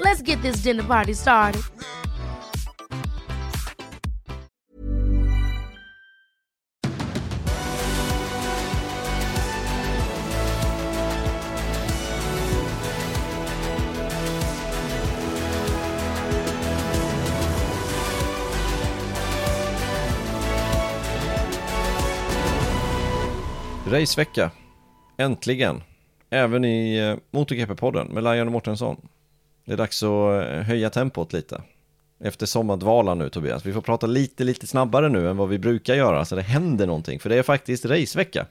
Let's get this dinner party started. Racevecka. Äntligen. Även i eh, MotoGP-podden med Lion och Mårtensson. Det är dags att eh, höja tempot lite. Efter sommardvalan nu Tobias. Vi får prata lite, lite snabbare nu än vad vi brukar göra så det händer någonting. För det är faktiskt racevecka.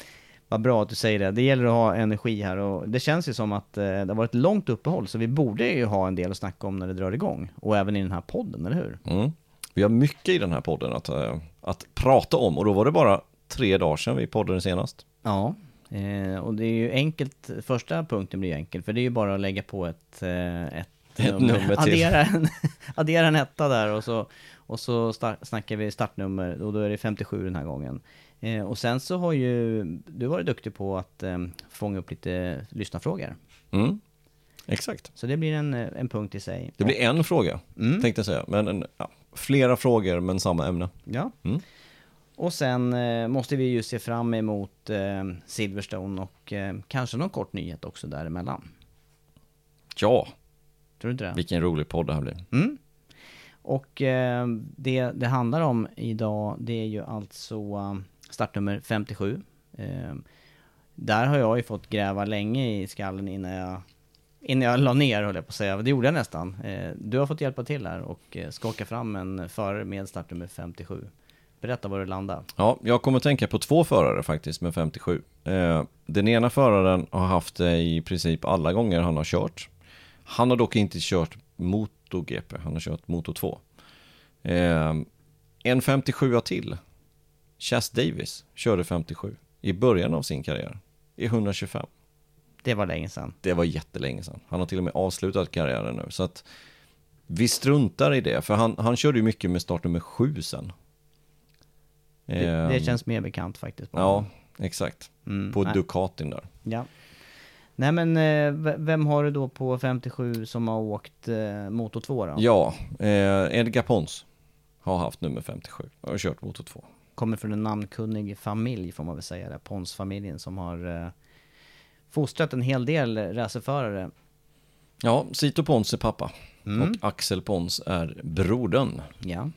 Vad bra att du säger det. Det gäller att ha energi här och det känns ju som att eh, det har varit ett långt uppehåll så vi borde ju ha en del att snacka om när det drar igång. Och även i den här podden, eller hur? Mm. Vi har mycket i den här podden att, eh, att prata om och då var det bara tre dagar sedan vi poddade senast. Ja, och det är ju enkelt. Första punkten blir enkel för det är ju bara att lägga på ett, ett, Ett nummer till. addera, en, addera en etta där och så, och så star, snackar vi startnummer och då är det 57 den här gången. Eh, och sen så har ju du varit duktig på att eh, fånga upp lite lyssnarfrågor. Mm. Exakt. Så det blir en, eh, en punkt i sig. Det blir en fråga, Mm. tänkte jag säga. Men en, ja, flera frågor men samma ämne. Ja. Mm. Och sen eh, måste vi ju se fram emot eh, Silverstone och eh, kanske någon kort nyhet också däremellan. Ja, Tror du inte det? vilken rolig podd det här blir. Mm. Och eh, det det handlar om idag det är ju alltså eh, startnummer 57. Eh, där har jag ju fått gräva länge i skallen innan jag Innan jag la ner höll jag på att säga, det gjorde jag nästan. Eh, du har fått hjälpa till här och eh, skaka fram en förare med startnummer 57. Berätta var du landar. Ja, jag kommer att tänka på två förare faktiskt med 57. Eh, den ena föraren har haft det i princip alla gånger han har kört. Han har dock inte kört MotoGP, han har kört Moto 2. Eh, en 57 till, Chas Davis, körde 57 i början av sin karriär. I 125. Det var länge sedan. Det var jättelänge sedan. Han har till och med avslutat karriären nu. Så att vi struntar i det, för han, han körde ju mycket med startnummer 7 sen. Det, det Ehm, känns mer bekant faktiskt. på Ja, exakt. Mm, På nej. Ducatin där. Ja. Nej men, eh, vem har du då på 57 som har åkt eh, Moto 2 då? Ja, eh, Edgar Pons har haft nummer 57 och har kört Moto 2. Kommer från en namnkunnig familj får man väl säga det, Pons-familjen som har eh, fostrat en hel del racerförare. Ja, Sito Pons är pappa Mm. och Axel Pons är brodern. Ja.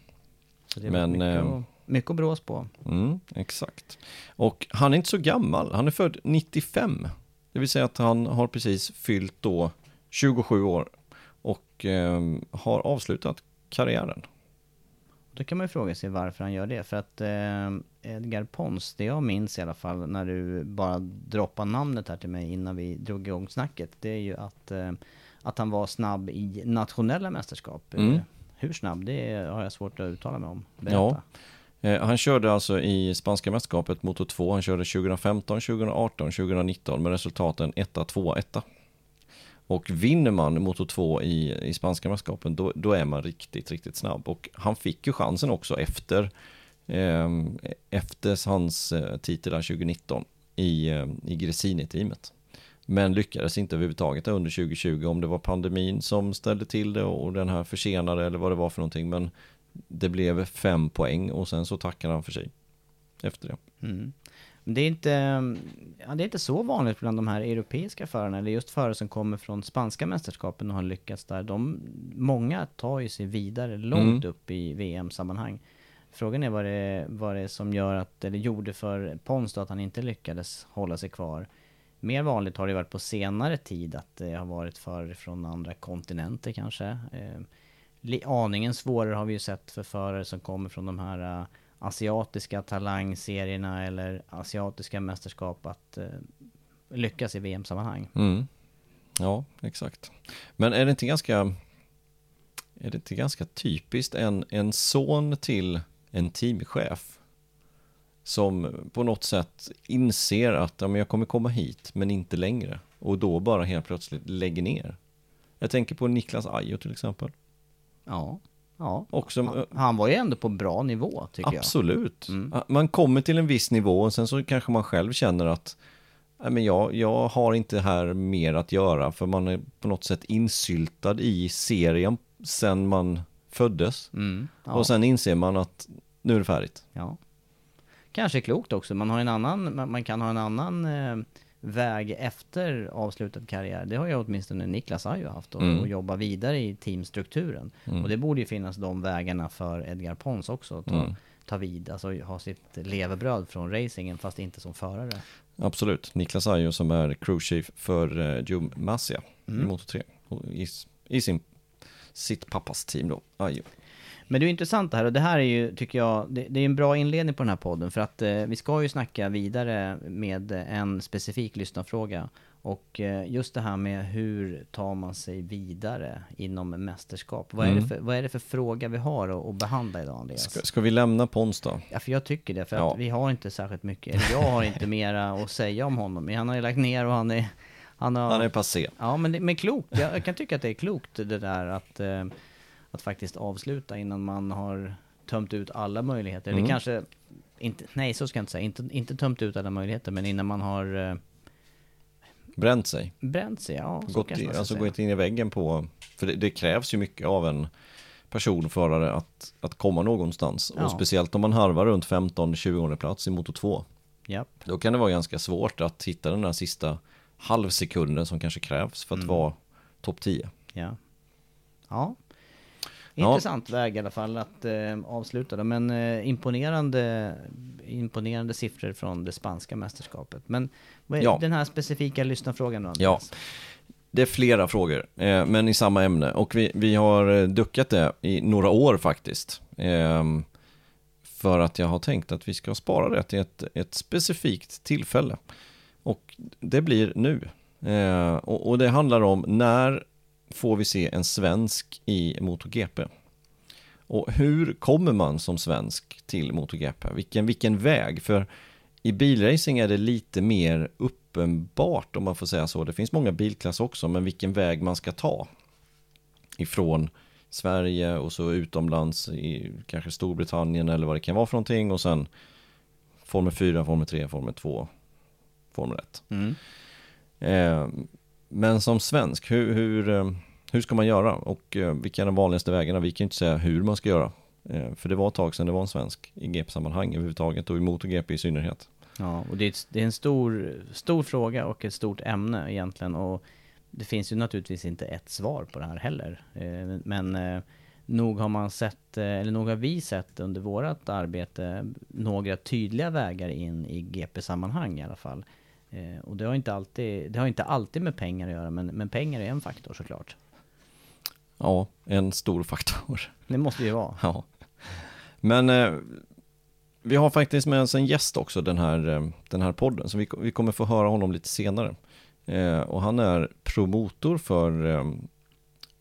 Så det är Men, eh, mycket att brås på. Mm, exakt. Och han är inte så gammal, han är född 95. Det vill säga att han har precis fyllt då 27 år och eh, har avslutat karriären. Då kan man ju fråga sig varför han gör det. För att eh, Edgar Pons, det jag minns i alla fall när du bara droppade namnet här till mig innan vi drog igång snacket. Det är ju att, eh, att han var snabb i nationella mästerskap. Mm. Hur snabb, det har jag svårt att uttala mig om. Berätta. Ja. Eh, han körde alltså i spanska mästerskapet Moto 2. Han körde 2015, 2018, 2019 med resultaten 1, 2, 1. Och vinner man Moto 2 i, i spanska mästerskapen då, då är man riktigt, riktigt snabb. Och han fick ju chansen också efter, eh, efter hans eh, titel 2019 i, eh, i Gresini-teamet. Men lyckades inte överhuvudtaget under 2020 om det var pandemin som ställde till det och den här försenade eller vad det var för någonting. Men det blev fem poäng och sen så tackade han för sig efter det. Mm. Det är, inte, ja, det är inte så vanligt bland de här europeiska förarna, eller just förare som kommer från spanska mästerskapen och har lyckats där. De, många tar ju sig vidare långt Mm. upp i VM-sammanhang. Frågan är vad det, vad det är som gör att, eller gjorde för Pons då att han inte lyckades hålla sig kvar. Mer vanligt har det varit på senare tid att det har varit förare från andra kontinenter kanske. Aningen svårare har vi ju sett för förare som kommer från de här uh, asiatiska talangserierna eller asiatiska mästerskap att uh, lyckas i VM-sammanhang. Mm. Ja, exakt. Men är det inte ganska är det inte ganska typiskt en, en son till en teamchef som på något sätt inser att ja, men jag kommer komma hit men inte längre och då bara helt plötsligt lägger ner. Jag tänker på Niklas Ajo till exempel. Ja, ja. Också, Han, han var ju ändå på bra nivå tycker Absolut. Mm. Man kommer till en viss nivå och sen så kanske man själv känner att Nej, men jag, jag har inte här mer att göra för man är på något sätt insyltad i serien sen man föddes. jag. Mm, ja. Och sen inser man att nu är det färdigt. Ja. Kanske klokt också. Man, har en annan, man, man kan ha en annan eh, väg efter avslutad karriär. Det har ju åtminstone Niklas Ajo haft och, Mm. och jobba vidare i teamstrukturen. Och det borde ju finnas de vägarna för Edgar Pons också. att Ta, Mm. ta vid, alltså ha sitt levebröd från racingen fast inte som förare. Absolut. Niklas Ajo som är crew chief för eh, Joe Massia Mm. i Moto 3. Och I, i sin, sitt pappas team då, Ajo. Men det är intressant det här och det här är ju, tycker jag, det, det är en bra inledning på den här podden för att eh, vi ska ju snacka vidare med en specifik lyssnarfråga. Och eh, just det här med hur tar man sig vidare inom mästerskap? Vad, är, det Mm. för, vad är det för fråga vi har att, behandla idag Andreas? Ska, ska vi lämna Pons då? Ja, för jag tycker det, för Ja. att vi har inte särskilt mycket, eller jag har inte mera att säga om honom. Han har ju lagt ner och han är... Han har, Han är passé. Ja, men, det, men klokt. Jag, jag kan tycka att det är klokt det där att, eh, att faktiskt avsluta innan man har tömt ut alla möjligheter. Mm. Eller kanske, inte, nej så ska jag inte säga, inte, inte tömt ut alla möjligheter, men innan man har eh, Bränt sig. bränt sig. Ja, gått, kanske i, man ska alltså gått in i väggen på, för det, det krävs ju mycket av en personförare att, att komma någonstans. Ja. Och speciellt om man harvar runt 15-20 plats i Moto 2. Japp. Då kan det vara ganska svårt att hitta den där sista halvsekunden som kanske krävs för att Mm. vara topp 10. Ja. Ja. Ja. Intressant väg i alla fall att eh, avsluta det. Men eh, imponerande, imponerande siffror från det spanska mästerskapet. Men vad är Ja. den här specifika lyssnarfrågan då? Ja. Andreas? Det är flera frågor, eh, men i samma ämne. Och vi, vi har eh, duckat det i några år faktiskt. Ehm, för att jag har tänkt att vi ska spara det till ett, ett specifikt tillfälle. Och det blir nu. Eh, och, och det handlar om när får vi se en svensk i MotoGP? Och hur kommer man som svensk till MotoGP? Vilken, vilken väg? För i bilracing är det lite mer uppenbart om man får säga så. Det finns många bilklasser också, men vilken väg man ska ta. Ifrån Sverige och så utomlands i kanske Storbritannien eller vad det kan vara för någonting och sen Formel 4, Formel 3, Formel 2, Formel 1. Mm. Eh, men som svensk, hur, hur, eh, hur ska man göra och eh, vilka är de vanligaste vägarna? Vi kan ju inte säga hur man ska göra. Eh, för det var ett tag sedan det var en svensk i GP-sammanhang överhuvudtaget och i MotoGP i synnerhet. Ja, och det är, ett- det är en stor, stor fråga och ett stort ämne egentligen. Och det finns ju naturligtvis inte ett svar på det här heller. Men nog har man sett, eller nog har vi sett under vårt arbete några tydliga vägar in i GP-sammanhang i alla fall. Eh, Och det har inte alltid, det har inte alltid med pengar att göra, men, men pengar är en faktor såklart. Ja, en stor faktor. Det måste det ju vara. Ja. Men eh, vi har faktiskt med oss en gäst också den här, eh, den här podden, så vi, vi kommer få höra honom lite senare. Eh, och han är promotor för, eh,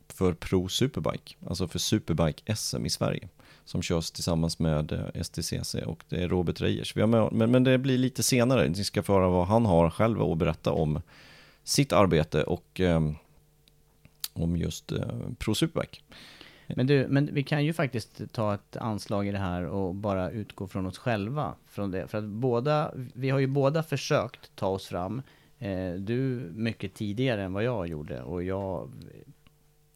för Pro Superbike, alltså för Superbike SM i Sverige, som körs tillsammans med eh, STCC och det är Robert Reijers. Vi har med, men, men det blir lite senare, ni ska få höra vad han har själv att berätta om sitt arbete och eh, om just eh, ProSuperback. Men du, men vi kan ju faktiskt ta ett anslag i det här och bara utgå från oss själva. Från det. För att båda, vi har ju båda försökt ta oss fram. Eh, du mycket tidigare än vad jag gjorde och jag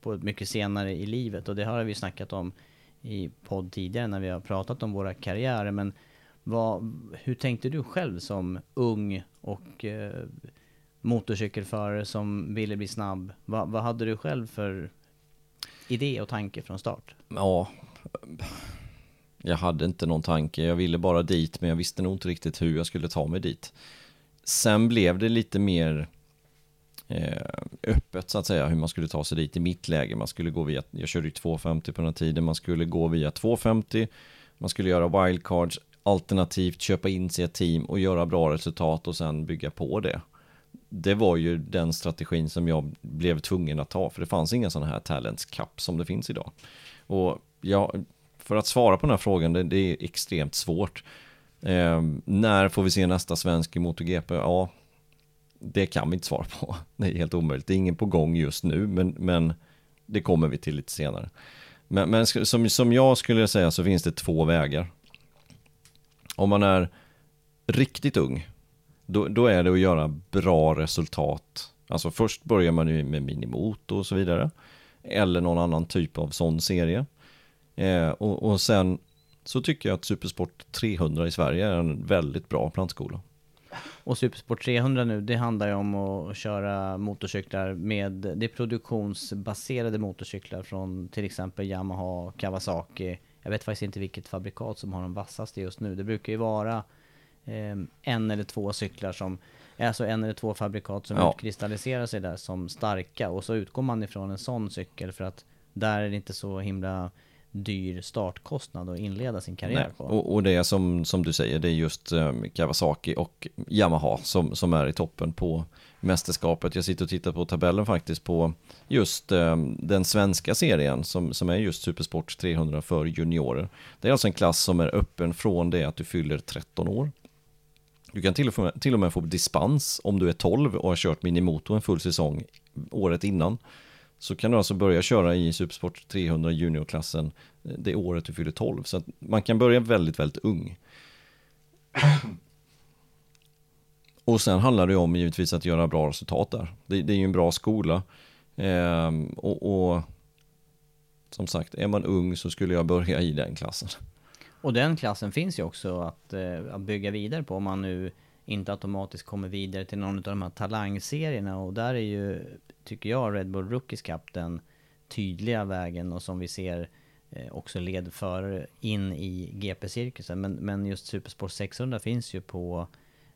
på mycket senare i livet och det har vi snackat om i podd tidigare när vi har pratat om våra karriärer men vad, hur tänkte du själv som ung och eh, motorcykelförare som ville bli snabb? Va, vad hade du själv för idé och tanke från start? Ja, jag hade inte någon tanke. Jag ville bara dit, men jag visste nog inte riktigt hur jag skulle ta mig dit. Sen blev det lite mer Eh, öppet så att säga hur man skulle ta sig dit i mitt läge. Man skulle gå via, jag körde ju 250 på den tiden, man skulle gå via 250, man skulle göra wildcards, alternativt köpa in sig ett team och göra bra resultat och sen bygga på det. Det var ju den strategin som jag blev tvungen att ta, för det fanns inga sådana här talents cup som det finns idag. Och jag, för att svara på den här frågan, det, det är extremt svårt. Eh, när får vi se nästa svensk i MotoGP? Ja, det kan vi inte svara på. Det är helt omöjligt. Det är ingen på gång just nu, men, men det kommer vi till lite senare. Men, men som, som jag skulle säga så finns det två vägar. Om man är riktigt ung, då, då är det att göra bra resultat. Alltså först börjar man ju med minimoto och så vidare. Eller någon annan typ av sån serie. Eh, och, och sen så tycker jag att Supersport 300 i Sverige är en väldigt bra plantskola. Och Supersport 300 nu, det handlar ju om att köra motorcyklar med, det är produktionsbaserade motorcyklar från till exempel Yamaha, Kawasaki. Jag vet faktiskt inte vilket fabrikat som har de vassaste just nu. Det brukar ju vara eh, en eller två cyklar som, alltså en eller två fabrikat som ja. utkristalliserar sig där som starka. Och så utgår man ifrån en sån cykel för att där är det inte så himla dyr startkostnad att inleda sin karriär Nej. på. Och, och det är som, som du säger, det är just um, Kawasaki och Yamaha som, som är i toppen på mästerskapet. Jag sitter och tittar på tabellen faktiskt på just um, den svenska serien som, som är just Supersport 300 för juniorer. Det är alltså en klass som är öppen från det att du fyller 13 år. Du kan till och, med, till och med få dispens om du är 12 och har kört minimoto en full säsong året innan. Så kan du alltså börja köra i Supersport 300 juniorklassen eh, det året du fyller 12. Så att man kan börja väldigt, väldigt ung. Och sen handlar det om givetvis att göra bra resultat där. Det, det är ju en bra skola. Ehm, och, och, som sagt, är man ung så skulle jag börja i den klassen. Och den klassen finns ju också att, eh, att bygga vidare på om man nu inte automatiskt kommer vidare till någon av de här talangserierna och där är ju, tycker jag, Red Bull Rookies Cup den tydliga vägen och som vi ser eh, också led för in i GP-cirkusen. Men, men just Supersport 600 finns ju på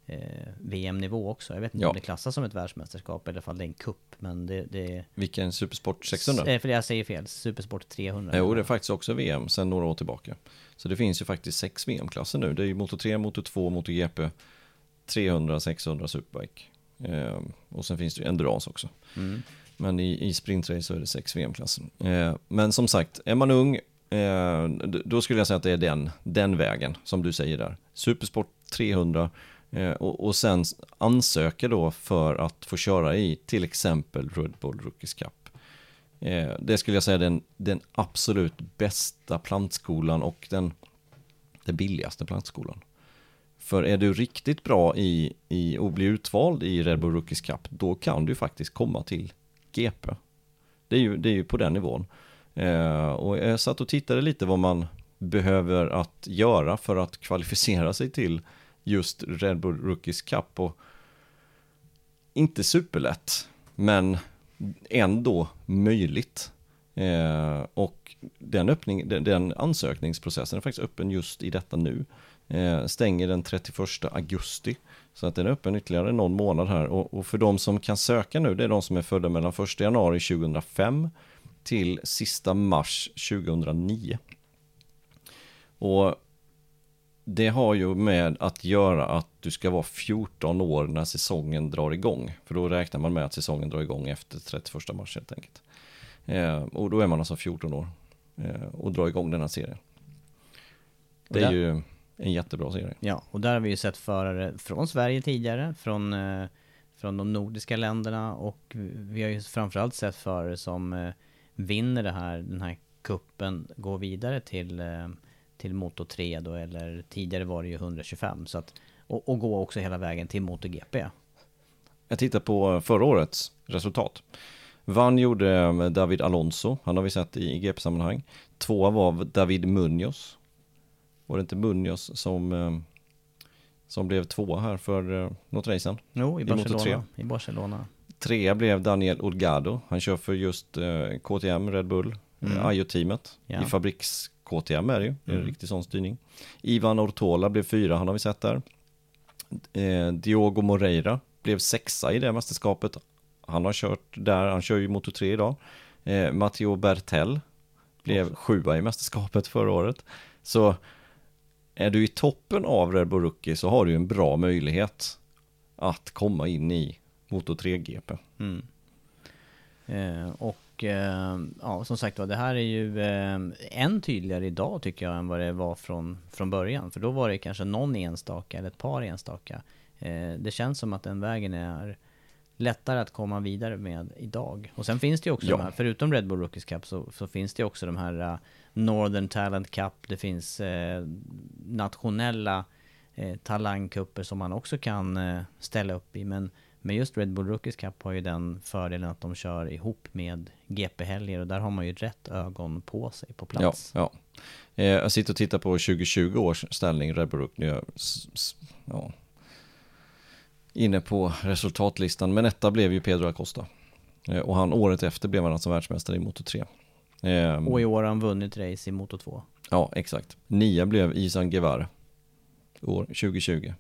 eh, VM-nivå också. Jag vet inte ja. om det klassas som ett världsmästerskap eller om det är en kupp. Men det, det... Vilken Supersport 600? Eh, för jag säger fel, Supersport 300. Jo, det är faktiskt också VM sedan några år tillbaka. Så det finns ju faktiskt sex VM-klasser nu. Det är ju Moto 3, Moto 2, Moto GP, 300, 600 Superbike. Eh, och sen finns det ju Endurance också. Mm. Men i, i sprintrace så är det sex VM-klasser. Eh, men som sagt, är man ung, eh, då skulle jag säga att det är den, den vägen som du säger där. Supersport 300 eh, och, och sen ansöka då för att få köra i till exempel Red Bull Rookies Cup. Eh, det skulle jag säga är den, den absolut bästa plantskolan och den, den billigaste plantskolan. För är du riktigt bra i, i att bli utvald i Red Bull Rookies Cup, då kan du faktiskt komma till GP. Det är ju, det är ju på den nivån. Eh, och jag satt och tittade lite vad man behöver att göra för att kvalificera sig till just Red Bull Rookies Cup. Och inte superlätt, men ändå möjligt. Eh, och den, öppning, den, den ansökningsprocessen är faktiskt öppen just i detta nu. Eh, stänger den 31 augusti. Så att den är öppen ytterligare någon månad här. Och, och, för de som kan söka nu, det är de som är födda mellan 1 januari 2005 till sista mars 2009. Och det har ju med att göra att du ska vara 14 år när säsongen drar igång. För då räknar man med att säsongen drar igång efter 31 mars helt enkelt. Eh, och då är man alltså 14 år eh, och drar igång den här serien. Det är ju en jättebra serie. Ja, och där har vi ju sett förare från Sverige tidigare, från, eh, från de nordiska länderna och vi har ju framförallt sett förare som eh, vinner det här, den här kuppen, går vidare till, eh, till Moto 3 då, eller tidigare var det ju 125. Så att, och, och gå också hela vägen till MotoGP. jag tittar på förra årets resultat. Vann gjorde David Alonso, han har vi sett i GP-sammanhang. Tvåa var David Munoz. Var det inte Munoz som, eh, som blev tvåa här för eh, något race sedan? Jo, i I Moto3. Barcelona. I Barcelona. Trea blev Daniel Olgado. Han kör för just eh, KTM, Red Bull, Mm. IO-teamet. Ja. I fabriks-KTM är det ju, det är en Mm. riktig sån styrning. Ivan Ortola blev fyra, han har vi sett där. Eh, Diogo Moreira blev sexa i det mästerskapet. Han har kört där, han kör ju Moto 3 idag. Eh, Matteo Bertel blev sjua i mästerskapet förra året. Så är du i toppen av Red Bull Rookie så har du en bra möjlighet att komma in i Moto 3 GP. Mm. Eh, och eh, ja, som sagt var, det här är ju eh, än tydligare idag tycker jag än vad det var från, från början. För då var det kanske någon enstaka eller ett par enstaka. Eh, det känns som att den vägen är lättare att komma vidare med idag. Och sen finns det ju också Ja. de här, förutom Red Bull Rookies Cup så, så finns det ju också de här eh, Northern Talent Cup, det finns eh, nationella eh, talangkupper som man också kan eh, ställa upp i. Men, men just Red Bull Rookies Cup har ju den fördelen att de kör ihop med GP-helger och där har man ju rätt ögon på sig på Ja, plats. ja. Eh, jag sitter och tittar på 2020 års ställning Red Bull Rookie. Nu är jag s- s- ja, inne på resultatlistan. Men etta blev ju Pedro Acosta. Eh, och han året efter blev han alltså världsmästare i Moto 3. Eh, Och i år har han vunnit race i Moto 2. Ja, exakt. Nia blev Isan Guevara. År 2020.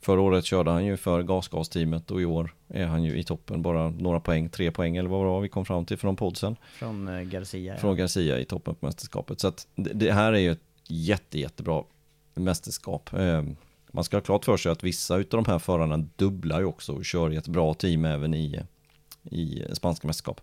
Förra året körde han ju för GasGas-teamet och i år är han ju i toppen. Bara några poäng, tre poäng eller vad var vi kom fram till från podsen. Från eh, Garcia. Från Garcia i toppen på mästerskapet. Så att det, här är ju ett jätte, jättebra mästerskap. Eh, man ska ha klart för sig att vissa utav de här förarna dubblar ju också och kör i ett bra team även i, i spanska mästerskap.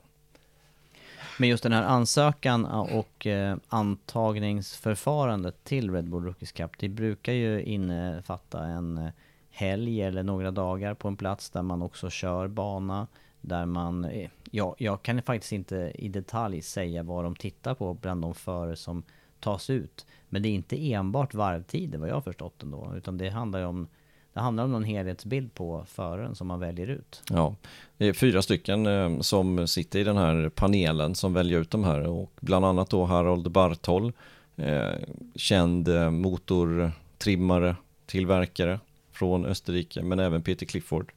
Men just den här ansökan och eh, antagningsförfarandet till Red Bull Rookies Cup, det brukar ju innefatta en eh, helg eller några dagar på en plats där man också kör bana. Där man, eh, ja, jag kan faktiskt inte i detalj säga vad de tittar på bland de förare som tas ut. Men det är inte enbart varvtider vad jag har förstått ändå, utan det handlar ju om det handlar om någon helhetsbild på föraren som man väljer ut. Ja, det är fyra stycken eh, som sitter i den här panelen som väljer ut de här och bland annat då Harold Bartol, eh, känd eh, motortrimmare, tillverkare från Österrike, men även Peter Clifford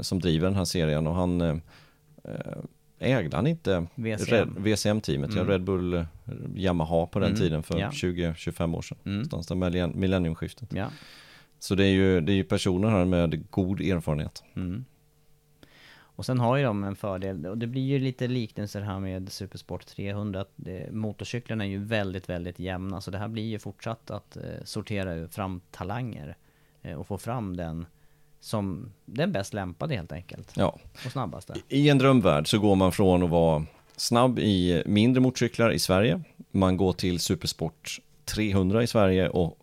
som driver den här serien och han ägde han inte VCM. VCM-teamet, ja, Mm. Red Bull Yamaha på den Mm, tiden för ja. 20-25 år sedan, Mm. någonstans där millenn- millenniumskiftet. Ja. Så det är ju, det är ju personer här med god erfarenhet. Mm. Och sen har ju de en fördel, och det blir ju lite liknelser här med Supersport 300, att det, motorcyklarna är ju väldigt, väldigt jämna, så det här blir ju fortsatt att eh, sortera fram talanger eh, och få fram den som den bäst lämpade helt enkelt, Ja, och snabbaste. I en drömvärld så går man från att vara snabb i mindre motorcyklar i Sverige. Man går till Supersport 300 i Sverige och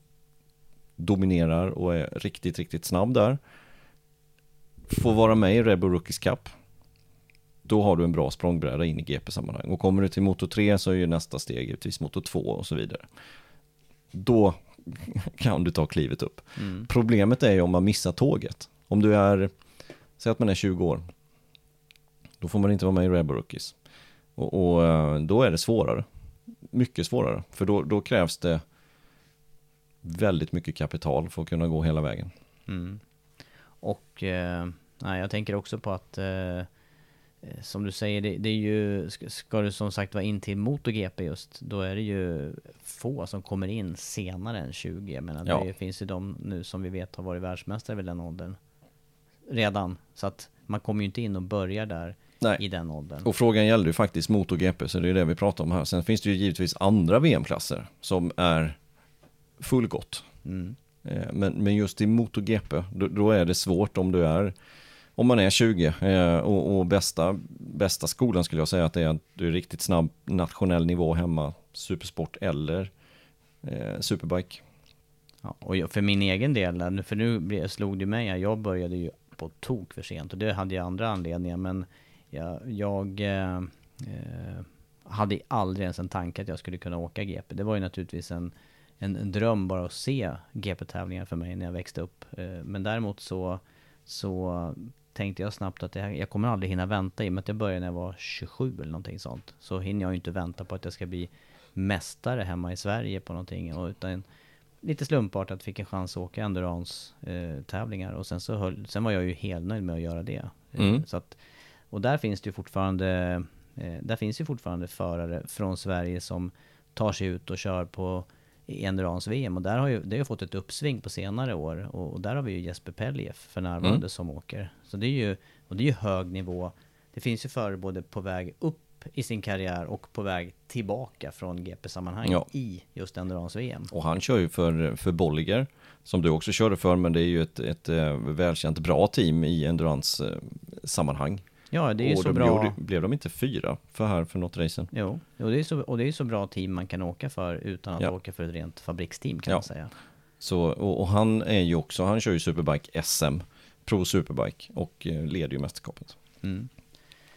dominerar och är riktigt, riktigt snabb där. Får vara med i Red Bull Rookies Cup. Då har du en bra språngbräda in i GP-sammanhang. Och kommer du till Moto 3 så är ju nästa steg givetvis Moto 2 och så vidare. Då kan du ta klivet upp. Mm. Problemet är ju om man missar tåget. Om du är, säg att man är 20 år. Då får man inte vara med i Red Bull Rookies. Och, och eh, då är det svårare. Mycket svårare. För då, då krävs det väldigt mycket kapital för att kunna gå hela vägen. Mm. Och eh, jag tänker också på att eh, eh, som du säger, det, det är ju, ska, ska du som sagt vara in till MotoGP just, då är det ju få som kommer in senare än 20. Jag menar, Ja. det finns ju de nu som vi vet har varit världsmästare vid den åldern redan. Så att man kommer ju inte in och börjar där Nej. i den åldern. Och frågan gällde ju faktiskt MotoGP, så det är det vi pratar om här. Sen finns det ju givetvis andra VM-klasser som är fullgott. Mm. Eh, Men, men just i MotoGP, då, då är det svårt om du är, om man är 20 eh, och, och bästa, bästa skolan skulle jag säga att det är att du är riktigt snabb nationell nivå hemma, supersport eller eh, superbike. Ja, och jag, för min egen del, nu- för nu slog det mig, jag började ju på tok för sent och det hade jag andra anledningar men jag, jag eh, eh, hade aldrig ens en tanke att jag skulle kunna åka GP. Det var ju naturligtvis en, en, en dröm bara att se GP-tävlingar för mig när jag växte upp. Eh, men däremot så, så tänkte jag snabbt att jag, jag kommer aldrig hinna vänta i och med att jag började när jag var 27 eller någonting sånt. Så hinner jag ju inte vänta på att jag ska bli mästare hemma i Sverige på någonting. Och utan lite slumpartat fick en chans att åka endurance-tävlingar. och sen, så höll, sen var jag ju helnöjd med att göra det. Mm. Så att, och där finns det ju fortfarande, eh, där finns ju fortfarande förare från Sverige som tar sig ut och kör på i endurance-VM och där har ju, det har fått ett uppsving på senare år och, och där har vi ju Jesper Pellief för närvarande Mm. som åker. Så det är ju, och det är ju hög nivå. Det finns ju förare både på väg upp i sin karriär och på väg tillbaka från GP-sammanhang Ja. i just endurance-VM. Och han kör ju för, för Bolliger, som du också körde för, men det är ju ett, ett eh, välkänt bra team i endurance-sammanhang. Ja, det är ju så de bra. Gjorde, blev de inte fyra för här för något racen? Jo, och det, är så, och det är så bra team man kan åka för utan att Ja. åka för ett rent fabriksteam kan Ja. man säga. Så, och, och han är ju också, han kör ju Superbike SM, Pro Superbike och eh, leder ju mästerskapet. Mm.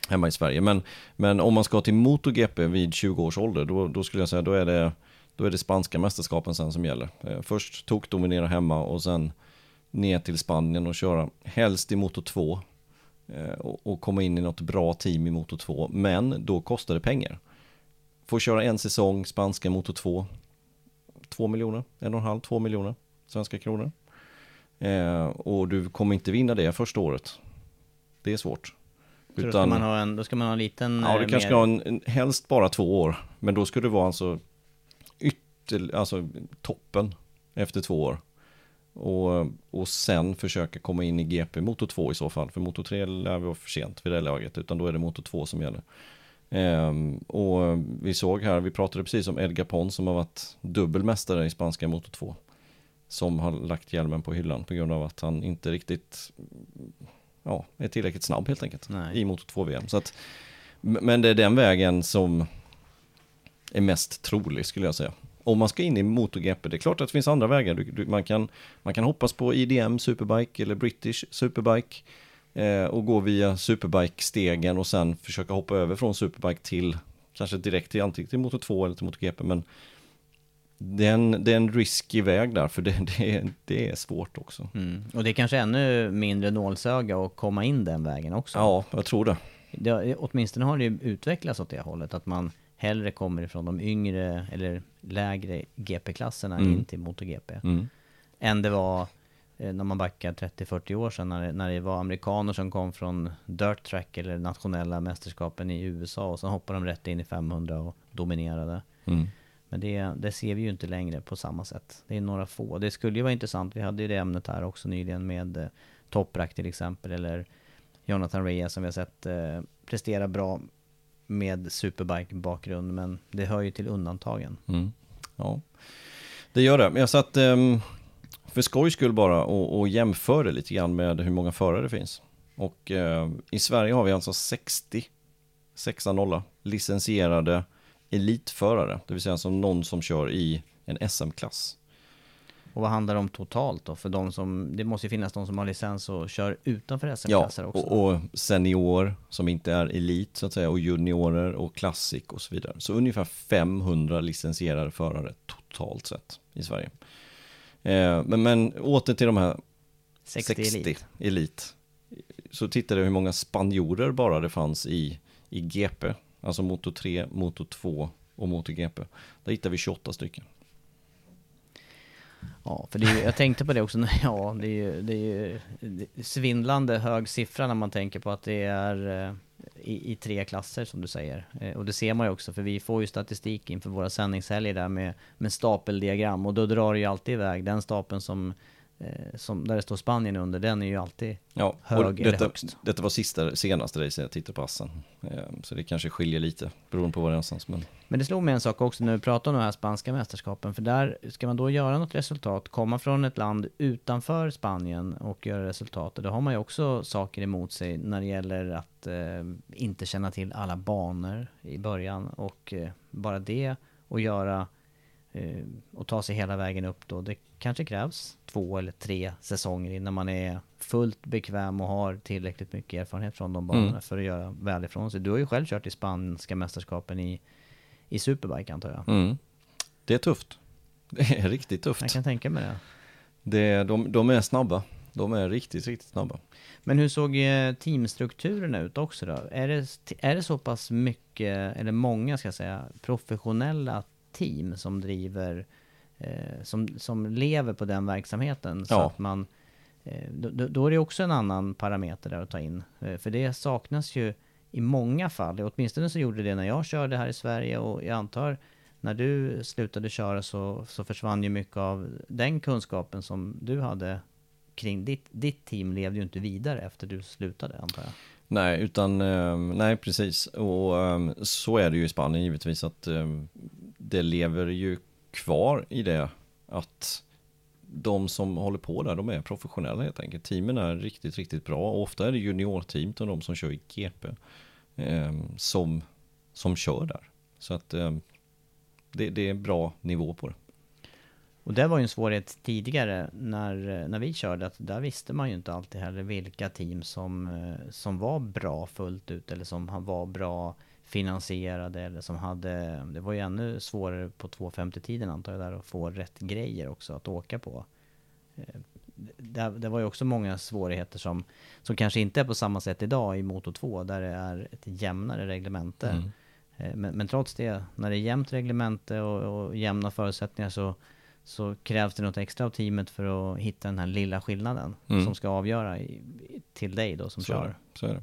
hemma i Sverige. Men, men om man ska till MotoGP vid 20 års ålder, då, då skulle jag säga då är det, då är det spanska mästerskapen sen som gäller. Eh, först tok dominera hemma och sen ner till Spanien och köra helst i Moto 2 eh, och, och komma in i något bra team i Moto 2. Men då kostar det pengar. Får köra en säsong spanska Moto 2, 2 miljoner, en och en halv, 2 miljoner svenska kronor. Eh, och du kommer inte vinna det första året. Det är svårt. Så då, ska man ha en, då ska man ha en liten... Ja, du eh, kanske mer- ska ha en, en, helst bara två år. Men då ska det vara alltså ytter, alltså toppen efter två år. Och, och sen försöka komma in i GP Moto 2 i så fall. För Moto 3 lär vi vara för sent vid det laget. Utan då är det Moto 2 som gäller. Ehm, och vi såg här, vi pratade precis om Edgar Pons som har varit dubbelmästare i spanska Moto 2. Som har lagt hjälmen på hyllan på grund av att han inte riktigt ja, är tillräckligt snabb helt enkelt Nej. i Moto 2-VM. Så att, men det är den vägen som är mest trolig skulle jag säga. Om man ska in i MotoGP, det är klart att det finns andra vägar. Du, du, man, kan, man kan hoppas på IDM Superbike eller British Superbike eh, och gå via Superbike-stegen och sen försöka hoppa över från Superbike till kanske direkt till antingen till Moto 2 eller till MotoGP. Men det är en, det är en risky väg där, för det, det, är, det är svårt också. Mm. Och det är kanske ännu mindre nålsöga att komma in den vägen också. Ja, jag tror det. Det, åtminstone har det ju utvecklats åt det hållet, att man hellre kommer ifrån de yngre eller lägre GP-klasserna Mm. in till MotoGP. Mm. Än det var eh, när man backar 30-40 år sedan, när det, när det var amerikaner som kom från dirt track eller nationella mästerskapen i USA och sen hoppade de rätt in i 500 och dominerade. Mm. Men det, det ser vi ju inte längre på samma sätt. Det är några få. Det skulle ju vara intressant. Vi hade ju det ämnet här också nyligen med eh, Toprak till exempel. Eller Jonathan Reyes som vi har sett eh, prestera bra med Superbike-bakgrund. Men det hör ju till undantagen. Mm. Ja, det gör det. Men jag satt um, för skojs skull bara och, och jämförde lite grann med hur många förare det finns. Och eh, i Sverige har vi alltså 60, 6-0, licensierade elitförare. Det vill säga som någon som kör i en SM-klass. Och vad handlar det om totalt då? För de som, det måste ju finnas de som har licens och kör utanför Ja, SM-klasser också. och, och senior som inte är elit så att säga och juniorer och classic och så vidare. Så ungefär 500 licensierade förare totalt sett i Sverige. Eh, men, men åter till de här 60, elit. elit. Så tittade jag hur många spanjorer bara det fanns i, i GP. Alltså Moto 3, Moto 2 och Moto GP. Där hittade vi 28 stycken. Ja, för det är ju, jag tänkte på det också, ja det är ju, det är ju det är svindlande hög siffra när man tänker på att det är eh, i, i tre klasser som du säger. Eh, och det ser man ju också, för vi får ju statistik inför våra sändningshelger där med, med stapeldiagram och då drar det ju alltid iväg den stapeln som, som, där det står Spanien under, den är ju alltid Ja, Hög och eller detta, högst? detta var sista, senaste racet jag tittade på Assen. Eh, Så det kanske skiljer lite beroende på var det är någonstans. Men Men det slog mig en sak också när vi pratar om de här spanska mästerskapen, för där ska man då göra något resultat, komma från ett land utanför Spanien och göra resultat, då har man ju också saker emot sig när det gäller att eh, inte känna till alla banor i början och eh, bara det och göra eh, och ta sig hela vägen upp då. Det kanske krävs två eller tre säsonger innan man är fullt bekväm och har tillräckligt mycket erfarenhet från de banorna Mm. för att göra väl ifrån sig. Du har ju själv kört i spanska mästerskapen i i Superbike antar jag. mm, det är tufft. Det är riktigt tufft. Jag kan tänka mig det. Det, de, de är snabba. De är riktigt, riktigt snabba. Men hur såg eh, teamstrukturerna ut också då? Är det, är det så pass mycket, eller många ska jag säga, professionella team som driver, som, som lever på den verksamheten? Så Ja. att man, eh, då, då är det också en annan parameter där att ta in. Eh, för det saknas ju i många fall, åtminstone så gjorde det när jag körde här i Sverige och jag antar när du slutade köra så, så försvann ju mycket av den kunskapen som du hade kring ditt, ditt team levde ju inte vidare efter du slutade antar jag. Nej, utan, eh, nej precis. Och eh, så är det ju i Spanien givetvis att eh, det lever ju kvar i det att de som håller på där, de är professionella helt enkelt. Teamen är riktigt, riktigt bra. Och ofta är det juniorteam till de som kör i GP eh, som, som kör där. Så att eh, det, det är bra nivå på det. Och det var ju en svårighet tidigare när, när vi körde, att där visste man ju inte alltid heller vilka team som, eh, som var bra fullt ut eller som var bra finansierade eller som hade, det var ju ännu svårare på 250-tiden antar jag där att få rätt grejer också att åka på. Eh, Det, det var ju också många svårigheter som, som kanske inte är på samma sätt idag i Moto 2 där det är ett jämnare reglemente. Mm. Eh, Men, men trots det, när det är jämnt reglemente och, och jämna förutsättningar så, så krävs det något extra av teamet för att hitta den här lilla skillnaden Mm. som ska avgöra i, till dig då som Så är kör. det. Så är det.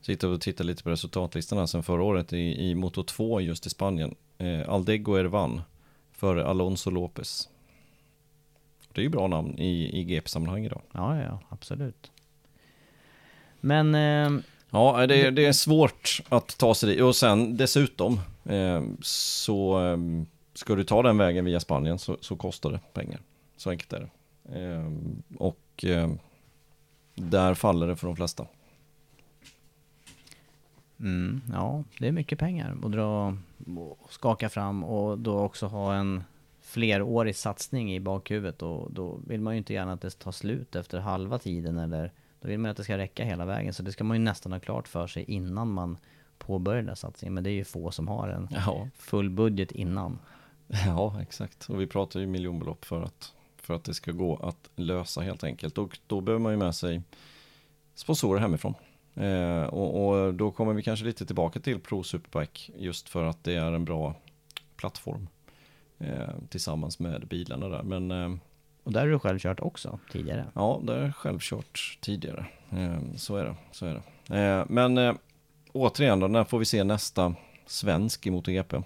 Sitter och tittar lite på resultatlistan här sen förra året i, i Moto 2 just i Spanien. Eh, Aldego Ervan före Alonso Lopez. Det är ju bra namn i, i GP-sammanhang idag. Ja, ja, absolut. Men eh, Ja, det är, det är svårt att ta sig dit. Och sen dessutom eh, så eh, ska du ta den vägen via Spanien så, så kostar det pengar. Så enkelt är det. Eh, och eh, där faller det för de flesta. Mm, ja, det är mycket pengar att dra och skaka fram och då också ha en flerårig satsning i bakhuvudet och då vill man ju inte gärna att det tar slut efter halva tiden eller då vill man ju att det ska räcka hela vägen så det ska man ju nästan ha klart för sig innan man påbörjar den här satsningen men det är ju få som har en Ja, full budget innan. Ja, exakt. Och vi pratar ju miljonbelopp för att, för att det ska gå att lösa helt enkelt. Och då behöver man ju med sig sponsorer hemifrån. Eh, och, och då kommer vi kanske lite tillbaka till Pro Superbike just för att det är en bra plattform eh, tillsammans med bilarna där. Men eh, Och där har du själv kört också tidigare. ja, det har jag själv kört tidigare. Eh, så är det. Så är det. Eh, men eh, återigen då, när får vi se nästa svensk i MotoGP?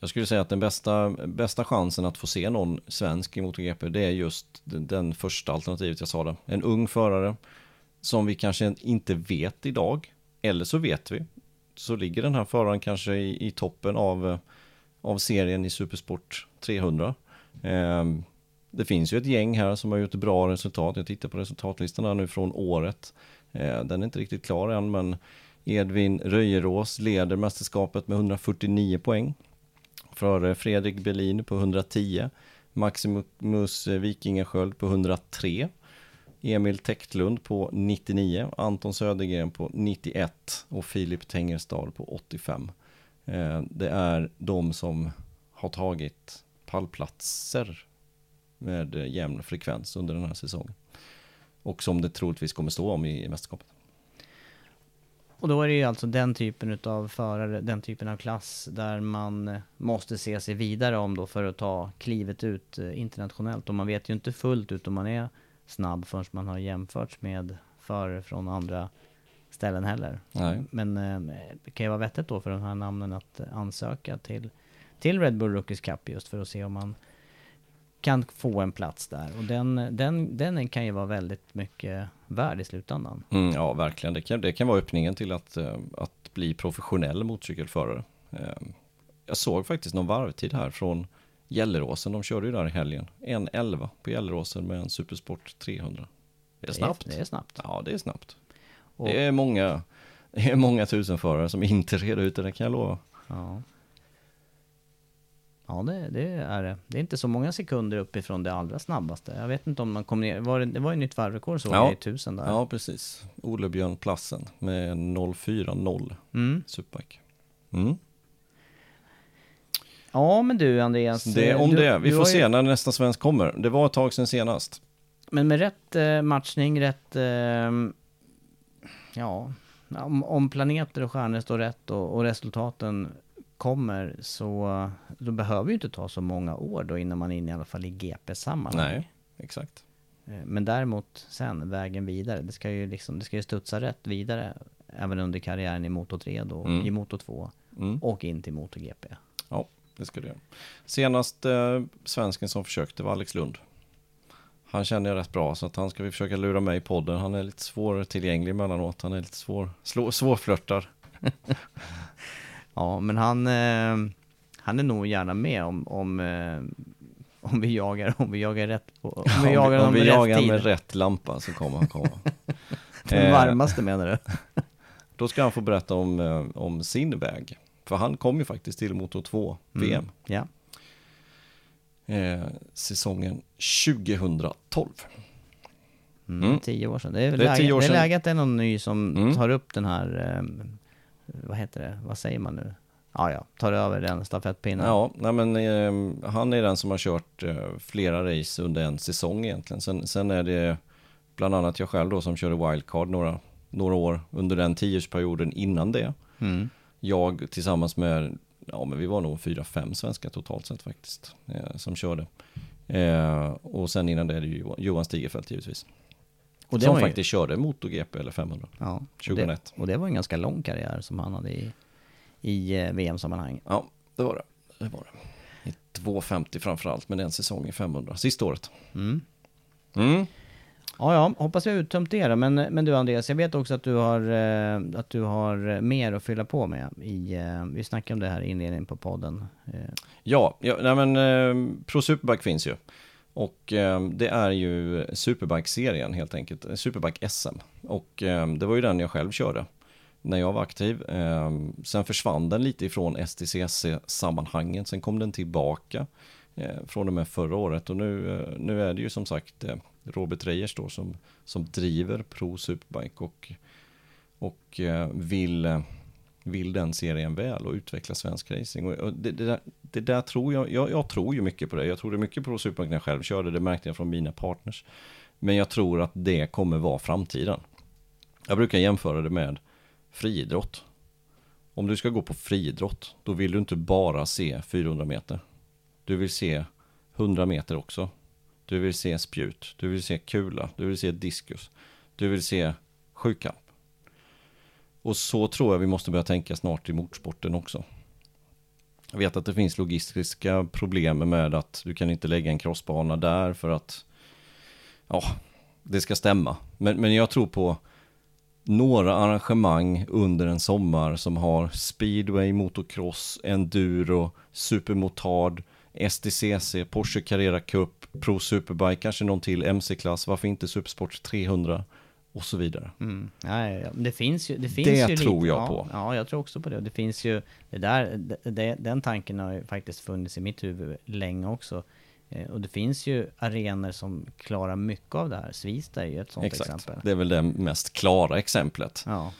Jag skulle säga att den bästa, bästa chansen att få se någon svensk i MotoGP det är just den, den första alternativet jag sa det. En ung förare som vi kanske inte vet idag. Eller så vet vi. Så ligger den här föraren kanske i, i toppen av, eh, av serien i Supersport 300. Eh, det finns ju ett gäng här som har gjort bra resultat. Jag tittar på resultatlistan här nu från året. Eh, den är inte riktigt klar än men Edvin Röjerås leder mästerskapet med 149 poäng. Före Fredrik Berlin på 110. Maximus eh, Vikingasköld på 103. Emil Tektlund på 99. Anton Södergren på 91. Och Filip Tengerstad på 85. Eh, det är de som har tagit pallplatser med jämn frekvens under den här säsongen. Och som det troligtvis kommer stå om i mästerskapet. Och då är det ju alltså den typen av förare, den typen av klass där man eh, måste se sig vidare om då för att ta klivet ut eh, internationellt. Och man vet ju inte fullt ut om man är snabb förrän man har jämförts med förare från andra ställen heller. Nej. Men eh, det kan ju vara vettigt då för de här namnen att ansöka till, till Red Bull Rookies Cup just för att se om man kan få en plats där. Och den, den, den kan ju vara väldigt mycket värd i slutändan. Mm, ja, verkligen. Det kan, det kan vara öppningen till att, eh, att bli professionell motorcykelförare. Eh, Jag såg faktiskt någon varvtid här från Gelleråsen. De körde ju där i helgen. 1.11 på Gelleråsen med en Supersport 300. Det är snabbt. Det är snabbt. Ja, det är snabbt. Och- Det är många, det är många tusen förare som inte reder ut det, det kan jag lova. Ja. Ja, det, det är det. Det är inte så många sekunder uppifrån det allra snabbaste. Jag vet inte om man kom ner. Var det, det var ju nytt varvrekord så ja. i tusen där. Ja, precis. Ole Björn Plassen med 040 Mm. Superbike. Mm. Ja, men du Andreas. Det, eh, om du, det, vi får ju- se när nästa svensk kommer. Det var ett tag sedan senast. men med rätt eh, matchning, rätt... Eh, ja, om, om planeter och stjärnor står rätt och, och resultaten kommer så då behöver ju inte ta så många år då innan man är inne i alla fall i GP-sammanhang. Nej, exakt. Eh, Men däremot sen vägen vidare, det ska ju liksom, det ska ju studsa rätt vidare även under karriären i Moto 3 då, Mm. i Moto 2 Mm. och in till MotoGP. Ja, det ska det göra. Senast eh, svensken som försökte var Alex Lund. Han känner jag rätt bra så att han ska vi försöka lura med i podden. Han är lite svårtillgänglig emellanåt. Han är lite svår, slå. Ja, men han, eh, han är nog gärna med om, om, eh, om vi jagar, om vi jagar rätt på, om vi jagar om honom vi med jagar rätt tid. med rätt lampa så kommer han komma. Den Eh, varmaste menar du? Då ska han få berätta om, eh, om sin väg. För han kom ju faktiskt till Moto 2 VM. Mm. Ja. Eh, säsongen 2012. Mm, Mm. Tio år sedan. Det är, väl Det är läge, år det är sedan. läge att det är någon ny som Mm. tar upp den här, eh, vad heter det, vad säger man nu? Ja, ja, tar över den stafettpinnen. Ja, nej men eh, han är den som har kört eh, flera race under en säsong egentligen. Sen, sen är det bland annat jag själv då som körde wildcard några, några år under den tioårsperioden innan det. Mm. Jag tillsammans med, ja men vi var nog fyra, fem svenskar totalt sett faktiskt, eh, som körde. Eh, och sen innan det är det ju Johan- Stigerfeldt givetvis. Och det som ju- faktiskt körde MotoGP eller 500. Ja, 2001. Det, och det var en ganska lång karriär som han hade i, i eh, VM-sammanhang. Ja, det var det. Det var det. I 250 framförallt, men den säsongen 500. Sista året. Mm. Mm. Ja, ja, hoppas jag har uttömt det då. Men, men du Andreas, jag vet också att du har, eh, att du har eh, mer att fylla på med. I, eh, vi snackade om det här i inledningen på podden. Eh, Ja, ja nej men eh, Pro Superbike finns ju. Och eh, det är ju Superbike-serien helt enkelt, Superbike SM. Och eh, det var ju den jag själv körde när jag var aktiv. Eh, sen försvann den lite ifrån STCC-sammanhangen, sen kom den tillbaka eh, från och med förra året. Och nu, eh, nu är det ju som sagt eh, Robert Reyers då som, som driver Pro Superbike och, och eh, vill eh, vill den serien väl och utveckla svensk racing. Och det, det, där, det där tror jag, jag, jag tror ju mycket på det. Jag tror det mycket på Superbike när jag själv körde, det märkte jag från mina partners. Men jag tror att det kommer vara framtiden. Jag brukar jämföra det med friidrott. Om du ska gå på friidrott, då vill du inte bara se 400 meter. Du vill se 100 meter också. Du vill se spjut, du vill se kula, du vill se diskus. Du vill se sjukamp. Och så tror jag vi måste börja tänka snart i motorsporten också. Jag vet att det finns logistiska problem med att du kan inte lägga en crossbana där för att ja, det ska stämma. Men, men jag tror på några arrangemang under en sommar som har speedway, motocross, enduro, supermotard, STCC, Porsche Carrera Cup, Pro Superbike, kanske någon till MC-klass, varför inte Supersport 300 och så vidare. Mm. Men det finns ju, det finns Det ju tror lite, jag ja, på. Ja, jag tror också på det. Det finns ju, det där, det, det, den tanken har ju faktiskt funnits i mitt huvud länge också. Eh, och det finns ju arenor som klarar mycket av det här. Svista är ju ett sånt Exakt, exempel. det är väl det mest klara exemplet Ja.